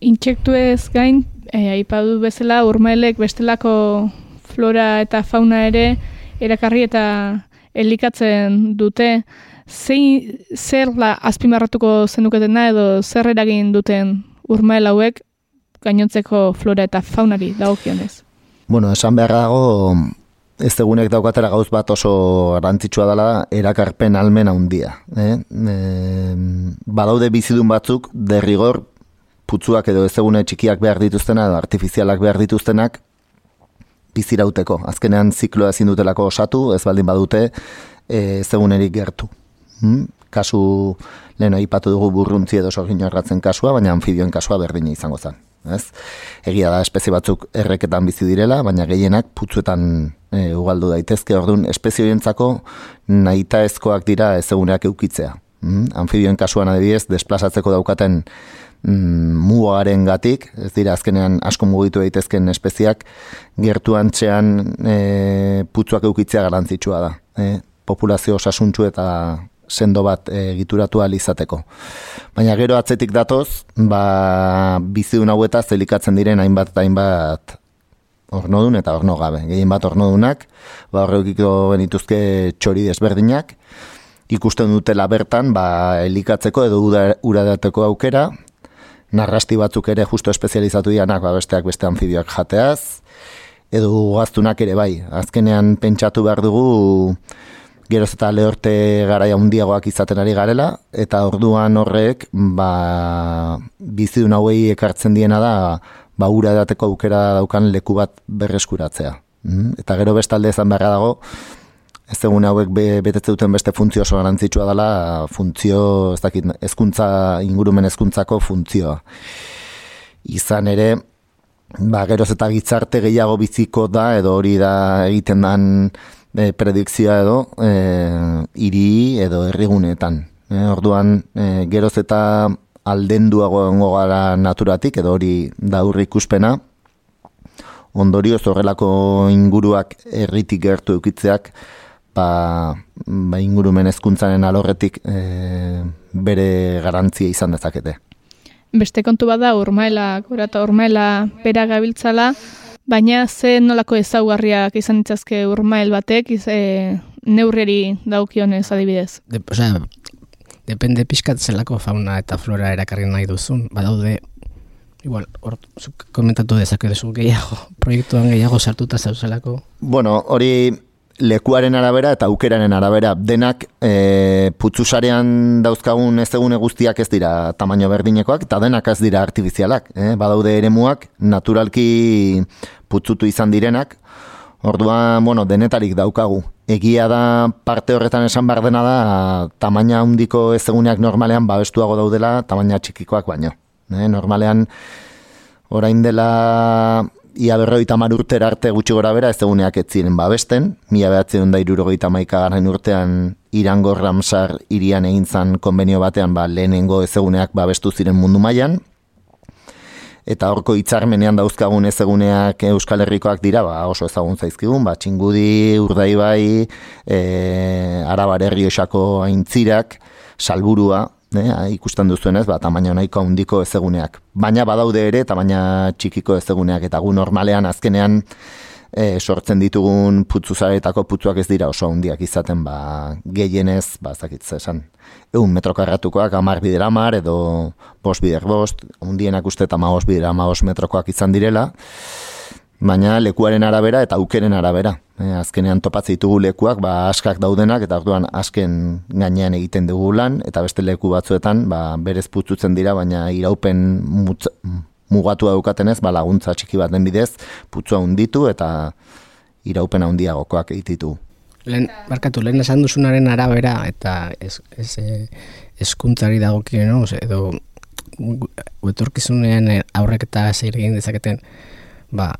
F: Intsektu ez gain, e, aipadu bezala, urmaelek bestelako flora eta fauna ere erakarri eta elikatzen dute, zein zer la azpimarratuko zenuketena edo zer eragin duten urmael hauek gainontzeko flora eta faunari dagokionez?
J: Bueno, esan behar dago, ez egunek daukatera gauz bat oso garrantzitsua dela erakarpen almen handia. Eh? E, badaude bizidun batzuk, derrigor, putzuak edo ez egune txikiak behar dituztena, edo artifizialak behar dituztenak, bizirauteko. Azkenean zikloa ezin dutelako osatu, ez baldin badute, e, ez egunerik gertu. Hmm? Kasu, lehen aipatu dugu burruntzi edo sorgin kasua, baina anfibioen kasua berdina izango zen ez? Egia da espezie batzuk erreketan bizi direla, baina gehienak putzuetan e, ugaldu daitezke, orduan espezie horientzako nahita ezkoak dira ezeguneak eukitzea. Mm? Amfibioen kasuan adibidez, desplazatzeko daukaten mm, mugaren gatik, ez dira azkenean asko mugitu daitezken espeziak, gertuan txean e, putzuak eukitzea garantzitsua da. E, populazio osasuntxu eta sendo bat e, gituratu izateko. Baina gero atzetik datoz, ba, bizidun hauetaz zelikatzen diren hainbat eta hainbat ornodun eta orno gabe. Gehien bat ornodunak, ba, horrekiko benituzke txori desberdinak, ikusten dutela bertan, ba, elikatzeko edo uradateko aukera, narrasti batzuk ere justo espezializatu dianak, ba, besteak beste anfibioak jateaz, edo gaztunak ere bai. Azkenean pentsatu behar dugu, geroz eta lehorte garaia handiagoak izaten ari garela, eta orduan horrek, ba, bizidun hauei ekartzen diena da, ba, ura edateko aukera daukan leku bat berreskuratzea. Mm? Eta gero bestalde ezan beharra dago, ez egun hauek be, betetze duten beste funtzio oso garantzitsua dela, funtzio, ez dakit, ezkuntza, ingurumen ezkuntzako funtzioa. Izan ere, ba, geroz eta gitzarte gehiago biziko da, edo hori da egiten dan, e, predikzioa edo e, iri edo herrigunetan. E, orduan, e, geroz eta aldenduago egongo gara naturatik edo hori daurri ikuspena, ondorioz horrelako inguruak herritik gertu eukitzeak, ba, ba ingurumen hezkuntzaren alorretik e, bere garantzia izan dezakete.
F: Beste kontu bada urmaela, gora eta urmaela pera gabiltzala, baina ze nolako ezaugarriak izan ditzazke urmael batek, iz, e, neurreri daukionez adibidez.
K: De, osea, depende pixkat zelako fauna eta flora erakarri nahi duzun, badaude Igual, hor, komentatu dezakezu gehiago, proiektuan gehiago sartuta zauzelako.
J: Bueno, hori lekuaren arabera eta aukeraren arabera denak e, putzusarean dauzkagun ez egune guztiak ez dira tamaino berdinekoak eta denak ez dira artifizialak. Eh? Badaude eremuak naturalki putzutu izan direnak, orduan bueno, denetarik daukagu. Egia da parte horretan esan behar dena da tamaina handiko ez eguneak normalean babestuago daudela tamaina txikikoak baino. Eh? Normalean orain dela ia berroita mar urtera arte gutxi gora bera ez eguneak ez ziren babesten, mila behatzen da irurogeita maika garen urtean Irango Ramsar irian egin zan konbenio batean ba, lehenengo ez eguneak babestu ziren mundu mailan. Eta horko hitzarmenean dauzkagun ez eguneak Euskal Herrikoak dira ba, oso ezagun zaizkigun, ba, txingudi, urdaibai, e, arabar herri osako aintzirak, salburua, ne, ikusten duzuenez, ba, tamaina nahiko handiko ezeguneak. Baina badaude ere, tamaina txikiko ezeguneak, eta gu normalean azkenean e, sortzen ditugun putzuzaretako putzuak ez dira oso handiak izaten, ba, gehienez, ba, zakitze esan, egun metrokarratukoak amar bidera amar, edo bost bider bost, hundienak uste eta maos bidera maos metrokoak izan direla, baina lekuaren arabera eta aukeren arabera. E, azkenean topatze ditugu lekuak, ba, askak daudenak, eta orduan asken gainean egiten dugu lan, eta beste leku batzuetan, ba, berez putzutzen dira, baina iraupen mutz, mugatu daukatenez, ba, laguntza txiki baten bidez, putzua hunditu, eta iraupen handiagokoak egititu.
K: Lehen, barkatu, lehen esan duzunaren arabera, eta ez, ez, eskuntzari dagokien, no? edo etorkizunean aurrek eta egin dezaketen, ba,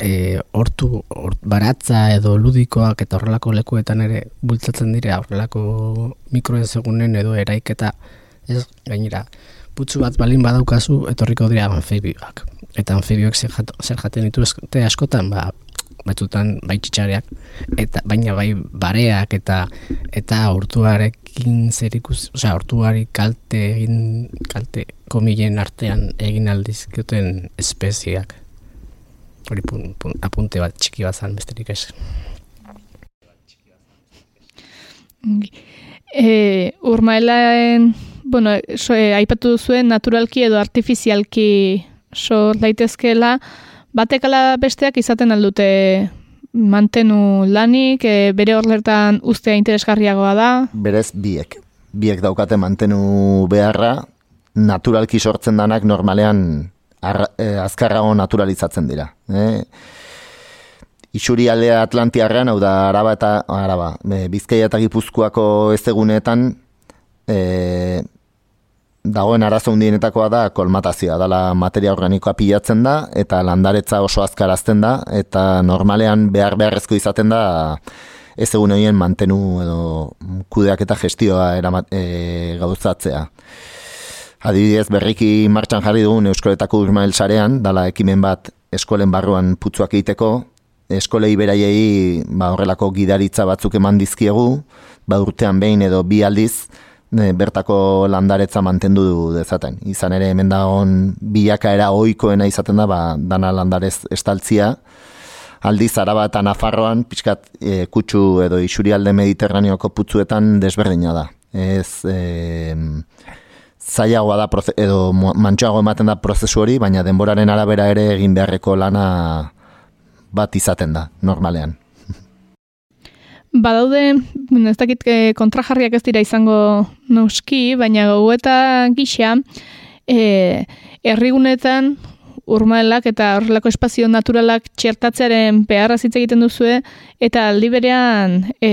K: e, hortu baratza edo ludikoak eta horrelako lekuetan ere bultzatzen dira horrelako mikroezegunen edo eraiketa ez gainera putzu bat balin badaukazu etorriko dira anfibioak. Eta anfibioak zer, jaten ditu te askotan ba batzutan bai txitxareak eta baina bai bareak eta eta hortuarekin zerikus, osea hortuari kalte egin kalte komilen artean egin aldizkuten espeziak hori pun, pun, apunte bat txiki bat zan besterik ez.
F: E, urmaelaen, bueno, so, e, aipatu duzuen naturalki edo artifizialki sor daitezkeela, batekala besteak izaten aldute mantenu lanik, e, bere horlertan ustea interesgarriagoa da?
J: Berez biek. Biek daukate mantenu beharra, naturalki sortzen danak normalean e, azkarrago naturalizatzen dira. E, Isuri aldea Atlantiarrean, hau da Araba eta Araba, e, Bizkaia eta Gipuzkoako ez egunetan, e, dagoen arazo hundienetakoa da kolmatazioa, dala materia organikoa pilatzen da, eta landaretza oso azkarazten da, eta normalean behar beharrezko izaten da ez egun horien mantenu edo kudeak eta gestioa eramat, e, gauzatzea. Adibidez, berriki martxan jarri dugun Euskoletako Urmael sarean, dala ekimen bat eskolen barruan putzuak egiteko, eskolei beraiei ba, horrelako gidaritza batzuk eman dizkiegu, ba, urtean behin edo bi aldiz, bertako landaretza mantendu du dezaten. Izan ere, hemen dagoen bilakaera oikoena izaten da, ba, dana landarez estaltzia, aldiz araba eta nafarroan, pixkat e, kutsu edo isurialde mediterraneoko putzuetan desberdina da. Ez, e, zailagoa da edo mantxoago ematen da prozesu hori, baina denboraren arabera ere egin beharreko lana bat izaten da, normalean.
F: Badaude, ez dakit eh, kontrajarriak ez dira izango noski, baina gau eta gisa, e, errigunetan urmaelak eta horrelako espazio naturalak txertatzearen beharra hitz egiten duzue eta aldi berean e,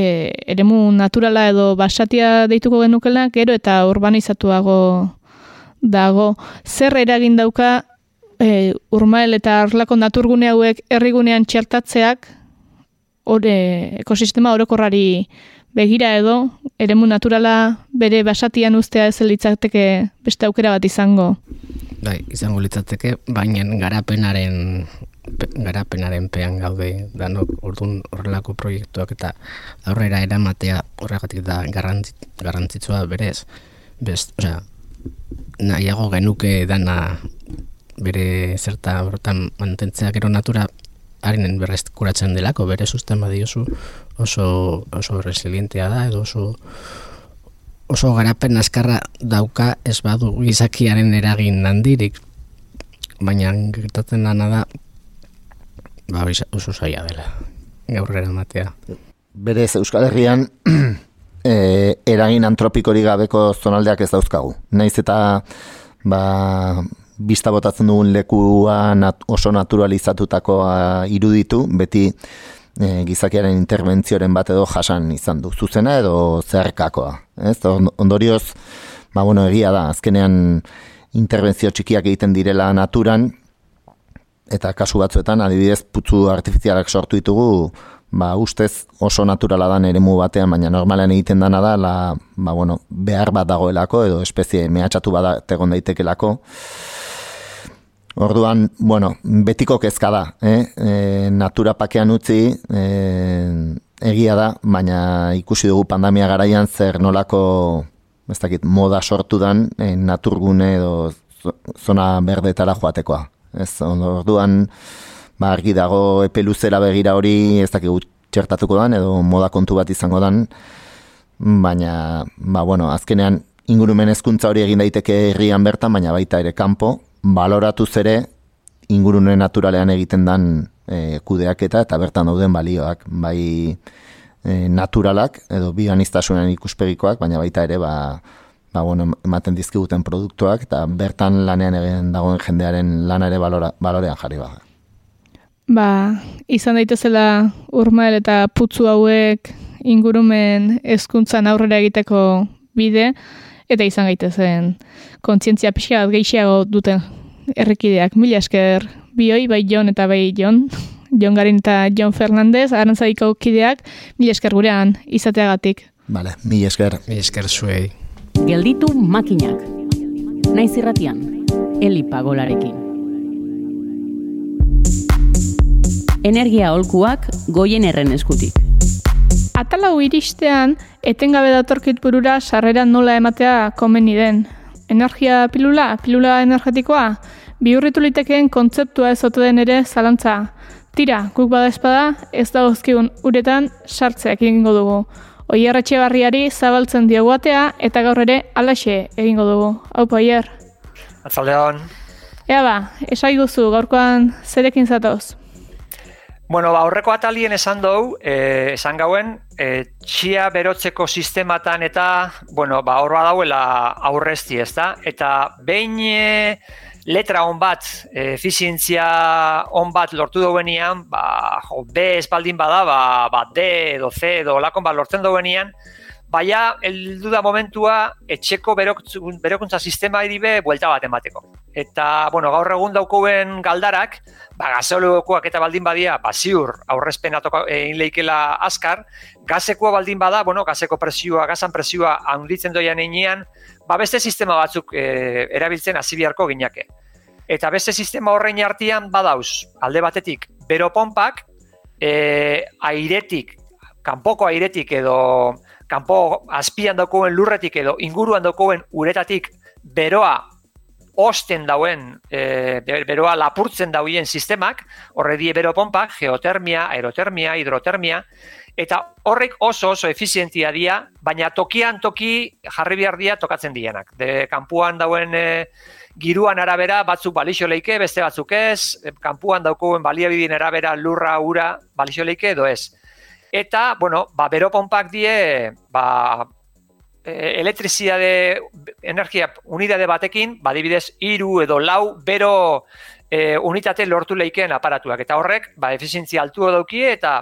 F: eremu naturala edo basatia deituko genukela gero eta urbanizatuago dago. Zer eragin dauka e, urmael eta horrelako naturgune hauek herrigunean txertatzeak ore ekosistema orokorrari begira edo eremu naturala bere basatian ustea ez litzateke beste aukera bat izango
K: bai, izango litzateke, baina garapenaren pe- garapenaren pean gaude danok ordun horrelako proiektuak eta aurrera eramatea horregatik da garrantzi, garrantzitsua berez. Best, osea, nahiago genuke dana bere zerta horretan mantentzea gero natura harinen berreskuratzen delako, bere susten badiozu oso, oso resilientea da edo oso oso garapen askarra dauka ez badu gizakiaren eragin handirik baina gertatzen dana da ba, oso zaila dela gaurrera matea
J: Berez Euskal Herrian e, eragin antropikorik gabeko zonaldeak ez dauzkagu. Naiz eta ba, bista botatzen dugun lekua nat, oso naturalizatutakoa iruditu, beti e, gizakiaren interbentzioren bat edo jasan izan du. Zuzena edo zerkakoa. Ez? On- Ondorioz, ba, bueno, egia da, azkenean interbentzio txikiak egiten direla naturan, eta kasu batzuetan adibidez putzu artifizialak sortu ditugu ba, ustez oso naturala dan eremu batean, baina normalean egiten dana da la, ba, bueno, behar bat dagoelako edo espezie mehatxatu bat egon daitekelako Orduan, bueno, betiko kezka da, eh? E, natura pakean utzi, e, egia da, baina ikusi dugu pandemia garaian zer nolako, ez dakit, moda sortu dan e, naturgune edo zo- zona berdetara joatekoa. Ez, orduan, ba, argi dago epe luzera begira hori ez dakigu txertatuko dan edo moda kontu bat izango dan, baina, ba, bueno, azkenean ingurumen hezkuntza hori egin daiteke herrian bertan, baina baita ere kanpo, baloratuz ere ingurune naturalean egiten dan e, kudeaketa eta bertan dauden balioak, bai e, naturalak edo bianiztasunen ikuspegikoak, baina baita ere ba, ba, bueno, ematen dizkiguten produktuak eta bertan lanean egin dagoen jendearen lana ere balora, balorean jarri bada.
F: Ba, izan daitezela urmael eta putzu hauek ingurumen hezkuntzan aurrera egiteko bide, eta izan gaitezen kontzientzia pixka bat gehiago duten errekideak. Mila esker bioi, bai Jon eta bai Jon, Jon Garin eta Jon Fernandez, arantzaiko kideak, mila esker gurean izateagatik.
J: Vale, mi esker.
K: Mi esker zuei.
H: Gelditu makinak. Naiz irratian, Eli Pagolarekin. Energia holkuak goien erren eskutik.
F: Atalau iristean, etengabe datorkit burura sarrera nola ematea komeni den. Energia pilula, pilula energetikoa, bihurritu litekeen kontzeptua ez ote den ere zalantza. Tira, guk bada espada, ez da uzkigun uretan sartzeak egingo dugu. Oier barriari zabaltzen diogu atea eta gaur ere alaxe egingo dugu. Hau Oier.
L: Atzaldeon.
F: Ea ba, esaiguzu gaurkoan zerekin zatoz.
L: Bueno, ba, aurreko atalien esan dugu, eh, esan gauen, eh, txia berotzeko sistematan eta, bueno, ba, horra dauela aurrezti, ez da? Eta behin eh, letra on bat, efizientzia on bat lortu duenean, ba, jo, B espaldin bada, ba, ba, D edo C edo lakon bat lortzen duenean, Baina, heldu da momentua, etxeko berokuntza sistema iribe buelta bat emateko. Eta, bueno, gaur egun daukoen galdarak, ba, gazeolokoak eta baldin badia, ba, ziur, aurrezpen egin leikela askar, gazekoa baldin bada, bueno, gazeko presioa, gazan presioa handitzen doian einean, ba, beste sistema batzuk e, erabiltzen hasi biharko ginake. Eta beste sistema horrein artean badauz, alde batetik, beropompak, e, airetik, kanpoko airetik edo kanpo azpian daukoen lurretik edo inguruan daukoen uretatik beroa osten dauen, e, beroa lapurtzen dauen sistemak, horre die beropompak, geotermia, aerotermia, hidrotermia, eta horrek oso oso efizientia dira, baina tokian toki jarri behar dira tokatzen dienak. De kanpuan dauen e, giruan arabera batzuk balixo leike, beste batzuk ez, e, kanpuan daukoen baliabidin arabera lurra, ura, balixo leike edo ez. Eta, bueno, ba, beropompak die, ba, elektrizidade energia unidade batekin, badibidez, iru edo lau bero e, unitate lortu leikeen aparatuak. Eta horrek, ba, efizientzia altu daukie eta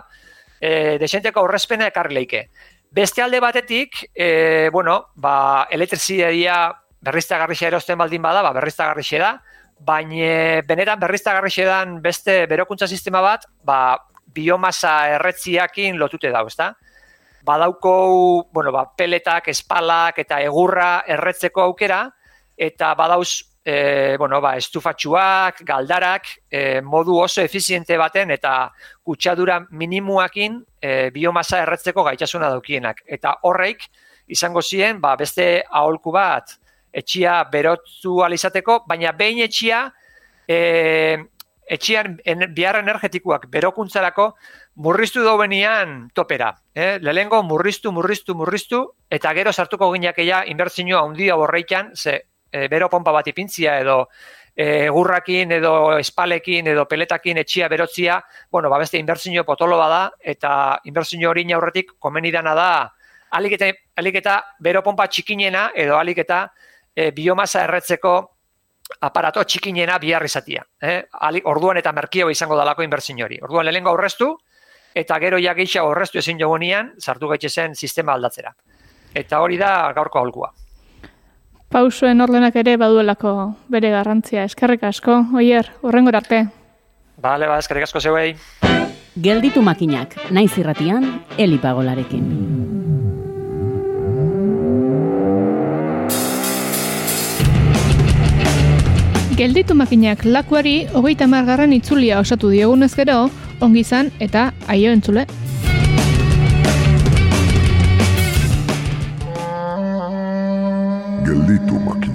L: e, desenteko horrezpena ekarri leike. Beste alde batetik, e, bueno, ba, elektrizidadia berriztagarrixe erosten baldin bada, ba, berriztagarrixe da, baina benetan berriztagarrixe dan beste berokuntza sistema bat, ba, biomasa erretziakin lotute dauz, ezta? Badauko, bueno, ba, peletak, espalak eta egurra erretzeko aukera, eta badauz e, bueno, ba, estufatxuak, galdarak, e, modu oso efiziente baten eta kutsadura minimuakin e, biomasa erretzeko gaitasuna daukienak. Eta horreik, izango ziren, ba, beste aholku bat, etxia berotzu alizateko, baina behin etxia, e, etxian en, bihar energetikoak berokuntzarako murriztu daubenian topera. Eh? Lehengo murriztu, murriztu, murriztu, eta gero sartuko gineak ea inbertzinua handia horreikan, ze e, bero pompa bat ipintzia edo e, gurrakin edo espalekin edo peletakin etxia berotzia, bueno, ba beste inbertsinio potolo bada eta inbertsinio hori aurretik komenidana da alik eta, alik eta bero pompa txikinena edo alik eta e, biomasa erretzeko aparato txikinena bihar izatia. Eh? Orduan eta merkio izango dalako inbertsin hori. Orduan lehenko aurreztu, eta gero ja geisha aurreztu ezin jogunian, sartu gaitxe zen sistema aldatzera. Eta hori da gaurko aholkua.
F: Pausuen ordenak ere baduelako bere garrantzia. Eskerrik asko, oier, horrengor arte.
L: Bale, ba, eskerrik asko zeuei.
H: Gelditu makinak, naiz irratian, elipagolarekin.
F: Gelditu makinak lakuari hogeita margarren itzulia osatu diogunez gero, ongi izan eta aio entzule.
M: Gelditu makina.